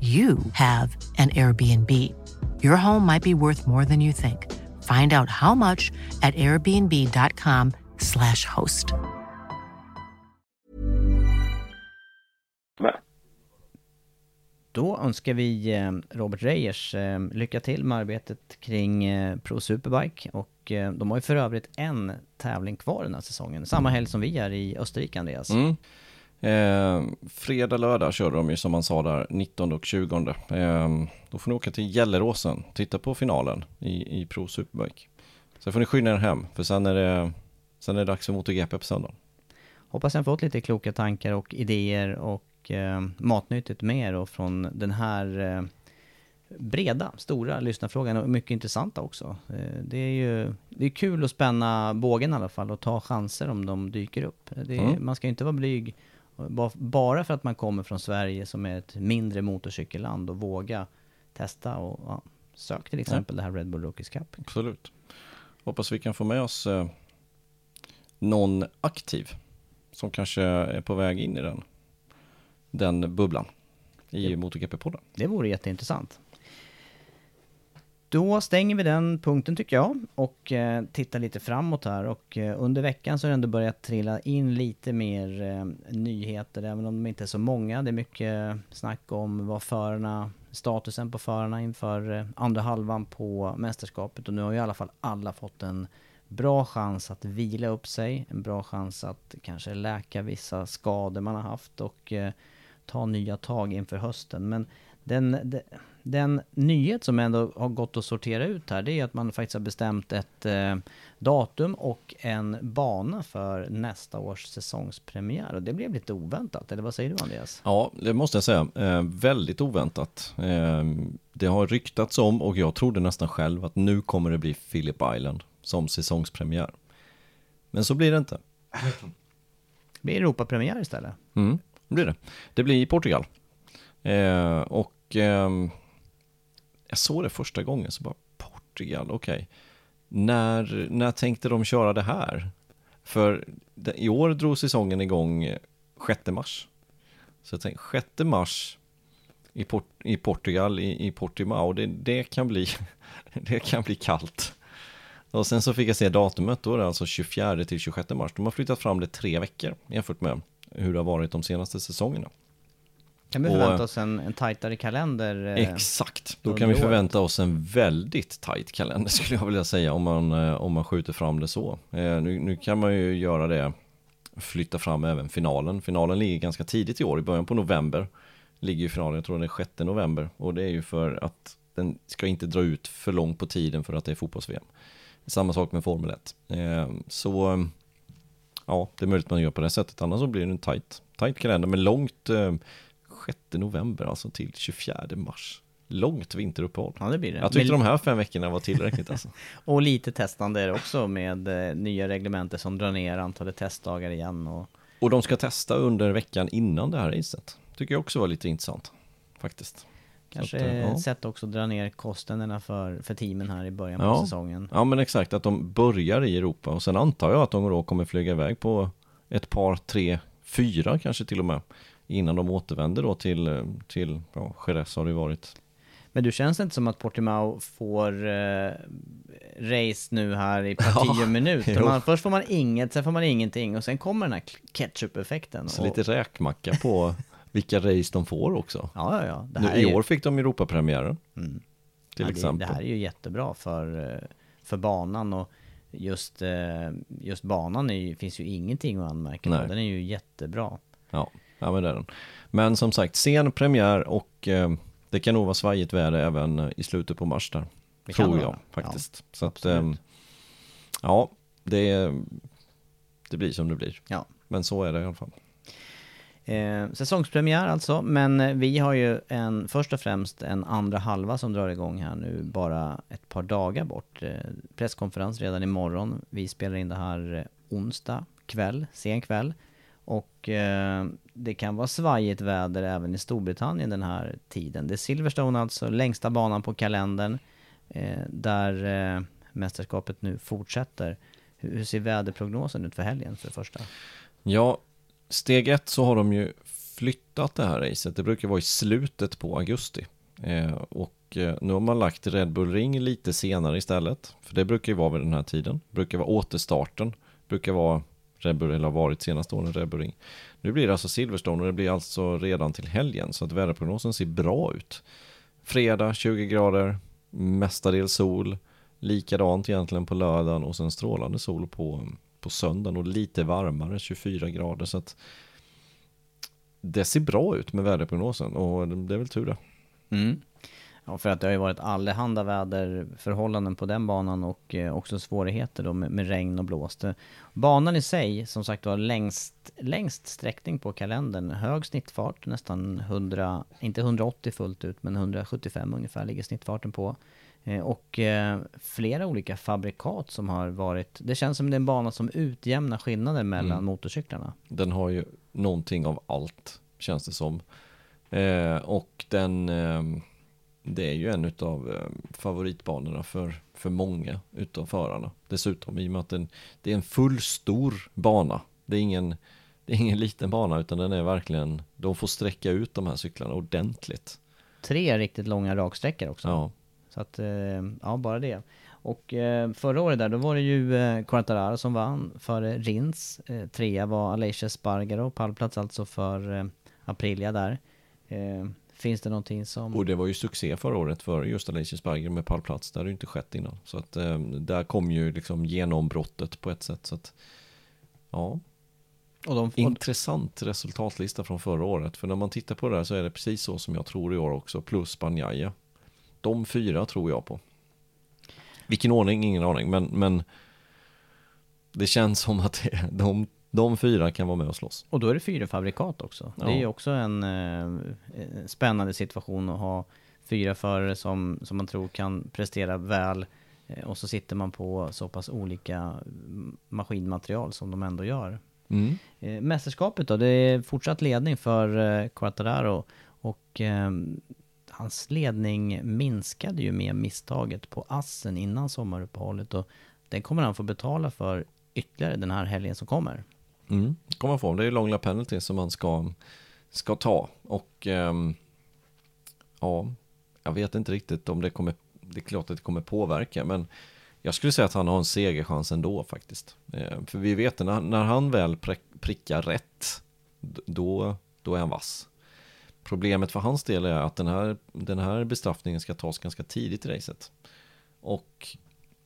you have an Airbnb. Your home might be worth more than you think. Find out how much at airbnb.com/slash host. med. Då önskar vi eh, Robert Reyers eh, lycka till med arbetet kring eh, Pro Superbike och de har ju för övrigt en tävling kvar den här säsongen. Samma helg som vi är i Österrike, Andreas. Mm. Eh, fredag, lördag körde de ju som man sa där 19 och 20. Eh, då får ni åka till Gelleråsen, titta på finalen i, i Pro Superbike. Sen får ni skynda er hem, för sen är det, sen är det dags för MotoGP på söndag. Hoppas jag fått lite kloka tankar och idéer och eh, matnyttigt med då från den här eh, breda, stora lyssnarfrågan och mycket intressanta också. Eh, det är ju det är kul att spänna bågen i alla fall och ta chanser om de dyker upp. Är, Mm. Man ska ju inte vara blyg bara för att man kommer från Sverige som är ett mindre motorcykelland och våga testa och ja, sök till exempel det här Red Bull Rookies Cup. Absolut. Hoppas vi kan få med oss eh, någon aktiv som kanske är på väg in i den, den bubblan i MotoGP-podden. Det vore jätteintressant. Då stänger vi den punkten tycker jag och eh, tittar lite framåt här och eh, under veckan så har det ändå börjat trilla in lite mer eh, nyheter även om de inte är så många. Det är mycket snack om vad förarna, statusen på förarna inför eh, andra halvan på mästerskapet och nu har ju i alla fall alla fått en bra chans att vila upp sig, en bra chans att kanske läka vissa skador man har haft och eh, ta nya tag inför hösten. Men den, den den nyhet som ändå har gått att sortera ut här, det är att man faktiskt har bestämt ett eh, datum och en bana för nästa års säsongspremiär. Och det blev lite oväntat, eller vad säger du Andreas? Ja, det måste jag säga. Eh, väldigt oväntat. Eh, det har ryktats om och jag trodde nästan själv att nu kommer det bli Phillip Island som säsongspremiär. Men så blir det inte. Det blir Europapremiär istället. Mm, det blir det. Det blir i Portugal. Och ehm, jag såg det första gången så bara Portugal, okej. När, när tänkte de köra det här? För det, i år drog säsongen igång 6 mars. Så jag tänkte 6 mars i, Port, i Portugal, i, i Portimao, det, det, kan bli, det kan bli kallt. Och sen så fick jag se datumet, då är det alltså 24 till 26 mars. De har flyttat fram det tre veckor jämfört med hur det har varit de senaste säsongerna. Kan vi Och- förvänta oss en, en tajtare kalender? eh, Exakt, då kan vi året. förvänta oss en väldigt tajt kalender skulle jag vilja säga om man, eh, om man skjuter fram det så. Eh, Nu, nu kan man ju göra det, flytta fram även finalen. Finalen ligger ganska tidigt i år, i början på november ligger ju finalen, jag tror det är 6 november. Och det är ju för att den ska inte dra ut för långt på tiden för att det är fotbolls-VM. Samma sak med Formel 1. Eh, Så ja, det är möjligt att man gör på det sättet, annars så blir det en tajt, tajt kalender med långt 6 november, alltså till 24 mars. Långt vinteruppehåll. Ja, det blir det. Jag tyckte Men- de här fem veckorna var tillräckligt alltså. Och lite testande är det också med eh, nya reglementer som drar ner antalet testdagar igen och Och de ska testa under veckan innan det här racet. Tycker jag också var lite intressant. Faktiskt. kanske att, eh, ja. ett sätt också att dra ner kostnaderna för, för teamen här i början på Ja. säsongen. Ja men exakt, att de börjar i Europa och sen antar jag att de då kommer flyga iväg på ett par, tre, fyra kanske till och med. Innan de återvänder då till, till ja, Jerez har det varit. Men du känns det inte som att Portimao får eh, race nu här i Ja, och minut? jo. Man, först får man inget, sen får man ingenting och sen kommer den här ketchup-effekten. Så och, lite räkmacka på vilka race de får också. Ja, ja, ja. Det Nu, I ju- år fick de Europapremiären. Mm. Till ja, det, exempel. det här är ju jättebra för, eh, för banan och just, eh, just banan är finns ju ingenting att anmärka på. Den är ju jättebra. Ja, ja men det är den. Men som sagt, sen premiär och eh, det kan nog vara svajigt väder även eh, i slutet på mars där. Det tror jag vara. faktiskt. Ja, Så att, eh, ja, det det blir som det blir. Ja. Men så är det i alla fall. Eh, säsongspremiär alltså, men eh, vi har ju en, först och främst en andra halva som drar igång här nu bara ett par dagar bort. Eh, presskonferens redan imorgon. Vi spelar in det här eh, onsdag kväll, sen kväll. Och eh, det kan vara svajigt väder även i Storbritannien den här tiden. Det är Silverstone alltså, längsta banan på kalendern. Eh, där eh, mästerskapet nu fortsätter. Hur, hur ser väderprognosen ut för helgen för det första? Ja, steg ett så har de ju flyttat det här racet. Det brukar vara i slutet på augusti. Eh, och eh, nu har man lagt Red Bull Ring lite senare istället. För det brukar ju vara vid den här tiden. Det brukar vara återstarten. det brukar vara Red Bull, eller har varit senaste åren Red Bull Ring. Nu blir det alltså Silverstone och det blir alltså redan till helgen. Så att väderprognosen ser bra ut. Fredag 20 grader, mestadels sol. Likadant egentligen på lördagen och sen strålande sol på, på söndagen och lite varmare, 24 grader. Så att det ser bra ut med väderprognosen och det är väl tur det. Mm. Ja, för att det har ju varit allehanda väderförhållanden på den banan och eh, också svårigheter då med, med, regn och blåst. Banan i sig, som sagt var längst, längst sträckning på kalendern. Hög snittfart, nästan 100, inte 180 fullt ut, men 175 ungefär ligger snittfarten på. Eh, och eh, flera olika fabrikat som har varit, det känns som det är en bana som utjämnar skillnader mellan mm. motorcyklarna. Den har ju någonting av allt, känns det som. Eh, och den ehm, det är ju en av eh, favoritbanorna för, för många utav förarna. Dessutom i och med att den, det är en full stor bana. Det är, ingen, det är ingen liten bana utan den är verkligen, de får sträcka ut de här cyklarna ordentligt. Tre riktigt långa raksträckor också. Ja. Så att, eh, ja bara det. Och eh, förra året där, då var det ju Quartararo som vann före Rins. Trea var Alicia Spargaro, pallplats alltså för Aprilia där. Finns det någonting som... Och det var ju succé förra året för just Alicia Sparger med pallplats. Det hade ju inte skett innan. Så att eh, där kom ju liksom genombrottet på ett sätt. Så att, ja. Och de, Intressant resultatlista från förra året. För när man tittar på det här så är det precis så som jag tror i år också. Plus Banjaya. De fyra tror jag på. Vilken ordning, ingen aning. Men, men det känns som att de de fyra kan vara med och slåss. Och då är det fyra fabrikat också. Ja. Det är ju också en eh, spännande situation att ha fyra förare som, som man tror kan prestera väl. Eh, och så sitter man på så pass olika maskinmaterial som de ändå gör. Mm. Eh, mästerskapet då, det är fortsatt ledning för eh, Quartararo. Och eh, hans ledning minskade ju med misstaget på assen innan sommaruppehållet. Och den kommer han få betala för ytterligare den här helgen som kommer. Mm, kommer få. Det är långa penalty som man ska, ska ta. Och um, ja, jag vet inte riktigt om det kommer, det är klart att det kommer påverka, men jag skulle säga att han har en segerchans ändå faktiskt. Eh, för vi vet när, när han väl prickar rätt, då, då är han vass. Problemet för hans del är att den här, den här bestraffningen ska tas ganska tidigt i racet. Och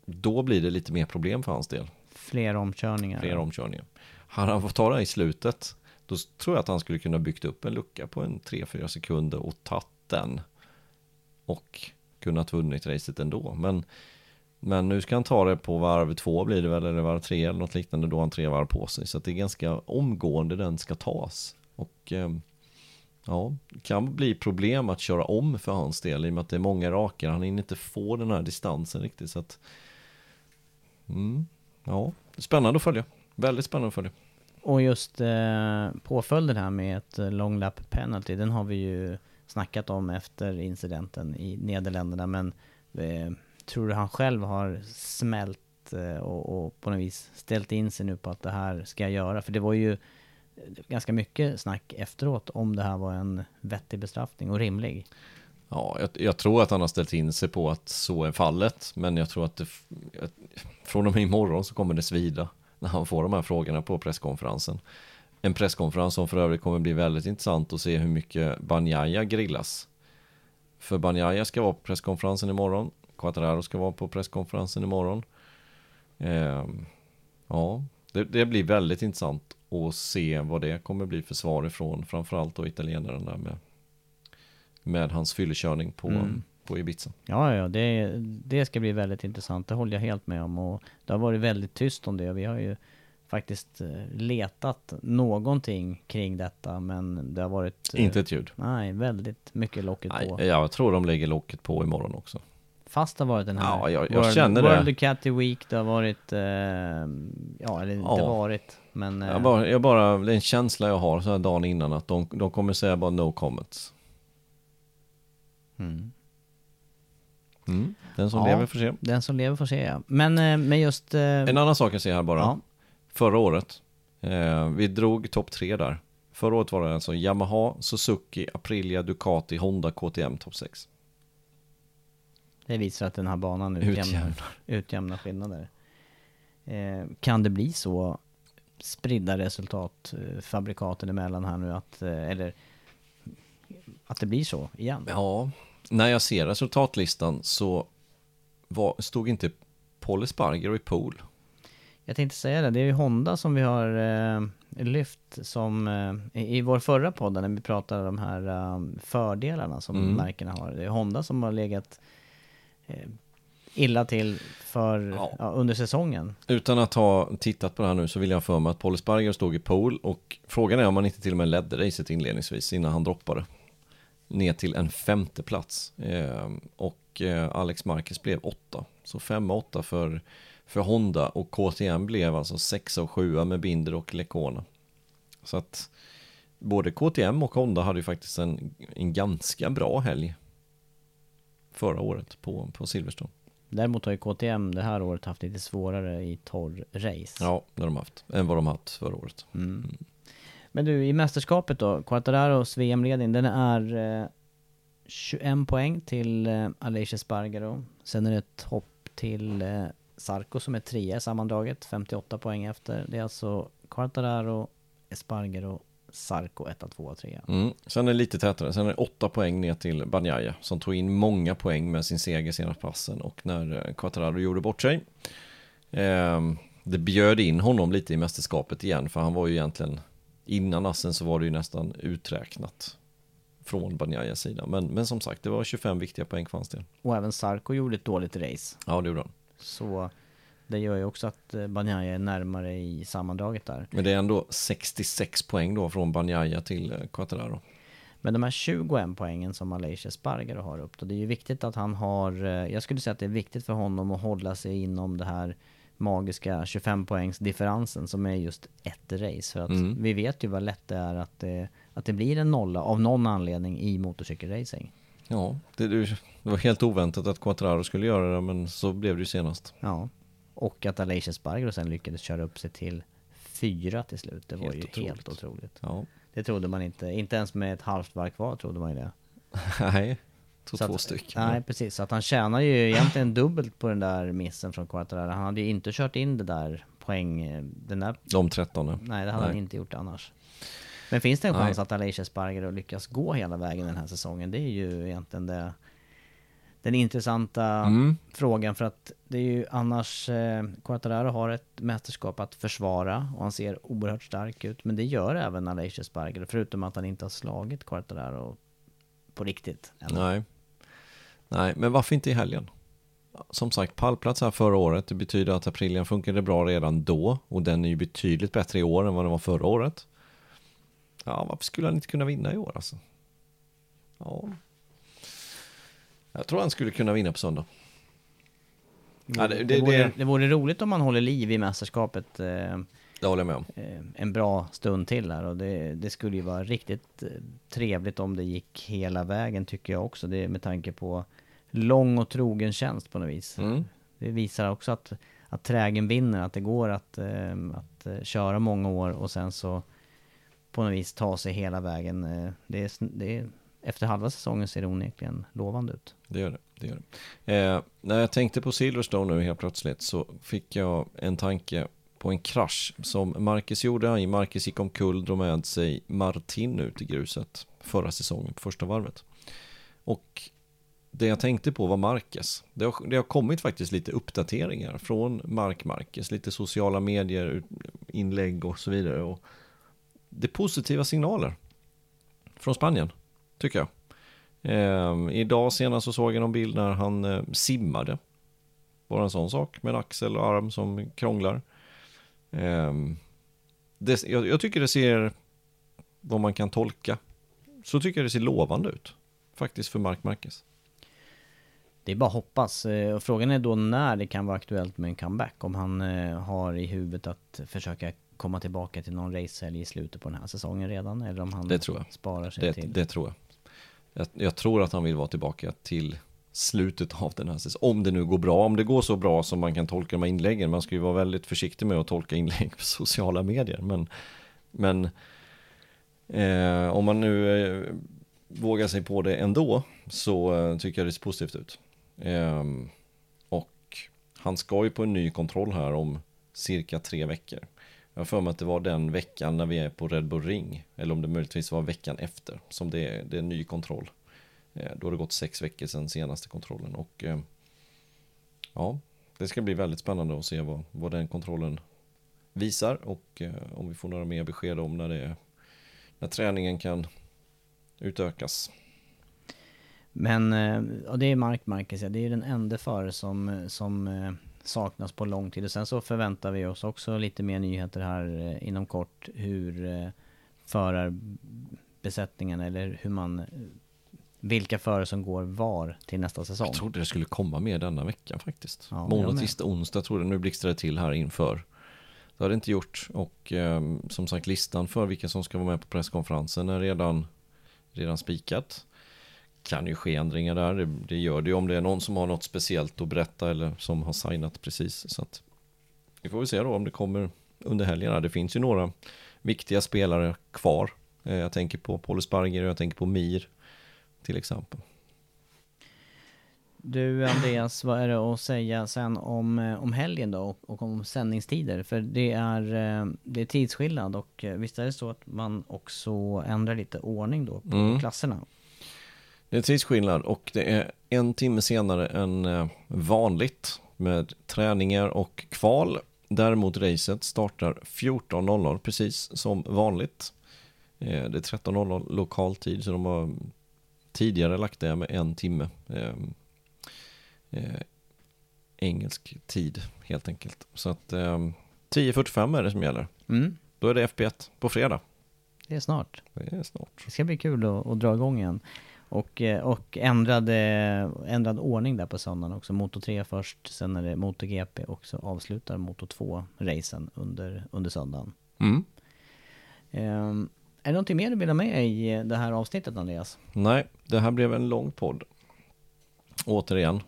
då blir det lite mer problem för hans del. Fler omkörningar. Fler omkörningar. Hade han fått ta det i slutet, då tror jag att han skulle kunna byggt upp en lucka på en 3-4 sekunder och tagit den. Och kunnat vunnit racet ändå. Men, men nu ska han ta det på varv två blir det väl, eller varv tre eller något liknande, då har han tre varv på sig. Så det är ganska omgående den ska tas. Och ehm, ja, det kan bli problem att köra om för hans del i och med att det är många rakar. Han hinner inte få den här distansen riktigt. Så att, mm, ja, spännande att följa. Väldigt spännande att följa. Och just eh, påföljden här med ett eh, long lap penalty, den har vi ju snackat om efter incidenten i Nederländerna. Men eh, tror du han själv har smält eh, och, och, på något vis ställt in sig nu på att det här ska jag göra? För det var ju ganska mycket snack efteråt om det här var en vettig bestraffning och rimlig. Ja, jag, jag, tror att han har ställt in sig på att så är fallet, men jag tror att det, från och med imorgon så kommer det svida när han får de här frågorna på presskonferensen. En presskonferens som för övrigt kommer bli väldigt intressant att se hur mycket Banjaya grillas. För Banjaya ska vara på presskonferensen imorgon. Quattararo ska vara på presskonferensen imorgon. Eh, ja, det, det, blir väldigt intressant att se vad det kommer bli för svar ifrån framförallt då italienaren där med, med hans fyllekörning på, mm på Ibiza. Ja, ja, det, det ska bli väldigt intressant. Det håller jag helt med om. Och det har varit väldigt tyst om det. Vi har ju faktiskt eh, letat någonting kring detta men det har varit... eh, Inte ett ljud. Nej, väldigt mycket locket Nej, på. jag tror de lägger locket på imorgon också. Fast det har varit den här Ja, jag- jag World, känner det. World Ducati Week, det har varit... Eh, ja, eller inte Ja. varit, men... Eh, Jag bara, jag bara, det är en känsla jag har så här dagen innan att de, de kommer säga bara no comments. mm. Mm. Den som Ja. lever får se. Den som lever får se ja. Men eh, med just... Eh, En annan sak jag ser här bara. ja, Förra året, eh, vi drog topp tre där. Förra året var det alltså Yamaha, Suzuki, Aprilia, Ducati, Honda, KTM topp 6. det visar att den här banan utjämnar, Utjämnar. utjämnar skillnader. Eh, kan det bli så spridda resultat fabrikaten emellan här nu att... Eh, eller... Att det blir så igen? Ja, när jag ser resultatlistan så var, stod inte Paul Espargaro i pool. Jag tänkte säga det, det är ju Honda som vi har eh, lyft som eh, i, vår förra podd när vi pratade om de här eh, fördelarna som Mm. märkena har. Det är Honda som har legat eh, illa till för, Ja. ja, under säsongen. Utan att ha tittat på det här nu så vill jag för mig att Paul Espargaro stod i pool och frågan är om han inte till och med ledde racet inledningsvis innan han droppade. Ner till en femte plats. Eh, och eh, Alex Marquez blev åtta. Så fem och åtta för, för Honda och KTM blev alltså sexa och sjua med Binder och Lecona. Så att både KTM och Honda hade ju faktiskt en, en ganska bra helg förra året på, på Silverstone. Däremot har ju KTM det här året haft lite svårare i torr race. Ja, det har de haft. Än vad de haft förra året. Mm. Men du, i mästerskapet då, Quartararos VM-ledning, den är eh, 21 poäng till eh, Aleix Espargaro. Sen är det ett hopp till eh, Sarko som är trea i sammandraget, 58 poäng efter. Det är alltså Quartararo, Espargaro, Sarko 1, 2, 3. Mm. Sen är det lite tätare, sen är det 8 poäng ner till Banjaya som tog in många poäng med sin seger senast passen och när eh, Quattararo gjorde bort sig. Eh, det bjöd in honom lite i mästerskapet igen för han var ju egentligen innan Assen så var det ju nästan uträknat från Banjayas sida. Men, men som sagt, det var 25 viktiga poäng för hans del. Och även Sarko gjorde ett dåligt race. Ja, det gjorde han. Så det gör ju också att eh, Bagnaia är närmare i sammandraget där. Men det är ändå 66 poäng då från Banjaya till eh, Quattararo. Men de här 21 poängen som Aleix Espargaro har upp då, det är ju viktigt att han har, eh, jag skulle säga att det är viktigt för honom att hålla sig inom det här magiska 25 poängs differensen som är just ett race. För att Mm. vi vet ju vad lätt det är att det, att det blir en nolla av någon anledning i motorcykelracing. Ja, det, det var helt oväntat att Quattararo skulle göra det men så blev det ju senast. Ja. Och att Aleix Espargaro sen lyckades köra upp sig till fyra till slut. Det var Helt ju otroligt. helt otroligt. Ja, Det trodde man inte, inte ens med ett halvt varv kvar trodde man ju det. nej, tog två att- stycken. Nej precis, så att han tjänar ju egentligen dubbelt på den där missen från Quartararo. Han hade ju inte kört in det där poäng, eh, den där, De 13. nej det hade han Nej. inte gjort annars. Men finns det en chans att Aleix Espargaro lyckas gå hela vägen den här säsongen? Det är ju egentligen det, den intressanta Mm. frågan för att det är ju annars, eh, Quartararo har ett mästerskap att försvara och han ser oerhört stark ut. Men det gör även Aleix Espargaro, förutom att han inte har slagit Quartararo på riktigt. än. Nej. Nej, men varför inte i helgen? Som sagt, pallplats här förra året. Det betyder att Aprilian funkade bra redan då. Och den är ju betydligt bättre i år än vad den var förra året. Ja, varför skulle han inte kunna vinna i år alltså? Ja. Jag tror han skulle kunna vinna på söndag. Ja, det- det, det- vore, det- vore roligt om man håller liv i mästerskapet eh, Det håller jag med om. eh, en bra stund till här och det, det skulle ju vara riktigt eh, trevligt om det gick hela vägen tycker jag också. Det med tanke på lång och trogen tjänst på något vis. Mm. Det visar också att, att trägen vinner, att det går att, eh, att eh, köra många år och sen så på något vis ta sig hela vägen. Eh, det är, det är, efter halva säsongen ser det onekligen lovande ut. Det gör det. det, gör det. Eh, när jag tänkte på Silverstone nu helt plötsligt så fick jag en tanke på en krasch som Marcus gjorde. Marcus gick omkull, drog med sig Martin ut i gruset förra säsongen på första varvet. Och det jag tänkte på var Marcus. Det har, det har kommit faktiskt lite uppdateringar från Mark Marcus, lite sociala medier, inlägg och så vidare. Och det är positiva signaler från Spanien, tycker jag. Eh, idag senast så såg jag någon bild när han eh, simmade. Bara en sån sak med en axel och arm som krånglar. Eh, det, jag, jag tycker det ser, vad man kan tolka, så tycker jag det ser lovande ut. Faktiskt för Mark Marquez. Det är bara att hoppas. Eh, och Frågan är då när det kan vara aktuellt med en comeback. Om han eh, har i huvudet att försöka komma tillbaka till någon racehelg i slutet på den här säsongen redan. Eller om han Det tror jag. sparar sig Det, till... det tror jag. jag. Jag tror att han vill vara tillbaka till slutet av den här säsongen. Om det nu går bra, om det går så bra som man kan tolka de här inläggen. Man ska ju vara väldigt försiktig med att tolka inlägg på sociala medier. Men, men eh, om man nu eh, vågar sig på det ändå så eh, tycker jag det ser positivt ut. Ehm, och han ska ju på en ny kontroll här om cirka tre veckor. Jag har för mig att det var den veckan när vi är på Red Bull Ring. Eller om det möjligtvis var veckan efter som det är, det är en ny kontroll. Ehm, Då har det gått sex veckor sedan senaste kontrollen och ehm, ja, det ska bli väldigt spännande att se vad, vad den kontrollen visar och eh, om vi får några mer besked om när, det, när träningen kan utökas. Men, eh, ja, det är Mark Marquez, ja. det är den enda förare som, som eh, saknas på lång tid. Och sen så förväntar vi oss också lite mer nyheter här eh, inom kort hur förarbesättningen eller hur man vilka förare som går var till nästa säsong. Jag trodde det skulle komma mer denna vecka faktiskt. Ja, Måndag, tisdag, onsdag trodde jag. Nu blixtrade det till här inför. Det har det inte gjort och eh, som sagt listan för vilka som ska vara med på presskonferensen är redan, redan spikat. Kan ju ske ändringar där, det, det gör det ju om det är någon som har något speciellt att berätta eller som har signat precis. Så att vi får väl se då om det kommer under helgen. Det finns ju några viktiga spelare kvar. Eh, jag tänker på Paul Sparger och jag tänker på Mir till exempel. Du Andreas, vad är det att säga sen om, eh, om helgen då och, om sändningstider? För det är, eh, det är tidsskillnad och visst är det så att man också ändrar lite ordning då på Mm. klasserna? Det är tidsskillnad och det är en timme senare än eh, vanligt med träningar och kval. Däremot racet startar 14.00 precis som vanligt. Eh, Det är 13.00 lokaltid så de har tidigare lagt det med en timme. eh, eh, Engelsk tid helt enkelt. Så att eh, 10.45 är det som gäller. Mm, Då är det FP1 på fredag. det är snart. Det är snart. Det ska bli kul att, att dra igång igen. Och, eh, och ändrad, ändrad ordning där på söndagen också. Moto 3 först, sen är det MotoGP och så avslutar Moto 2-racen under, under söndagen. Mm. Ehm, är det någonting mer du vill ha med i det här avsnittet Andreas? Nej, det här blev en lång podd. Återigen.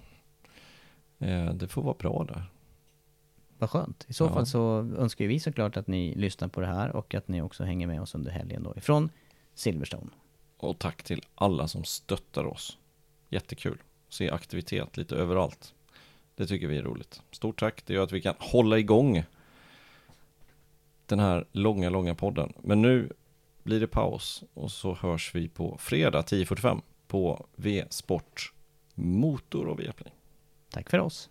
Eh, det får vara bra där. Vad skönt. I så Ja. fall så önskar vi såklart att ni lyssnar på det här och att ni också hänger med oss under helgen då ifrån Silverstone. Och tack till alla som stöttar oss. Jättekul. Se aktivitet lite överallt. Det tycker vi är roligt. Stort tack. Det gör att vi kan hålla igång den här långa, långa podden. Men nu blir det paus och så hörs vi på fredag 10.45 på V-sport Motor och Viaplay. Tack för oss.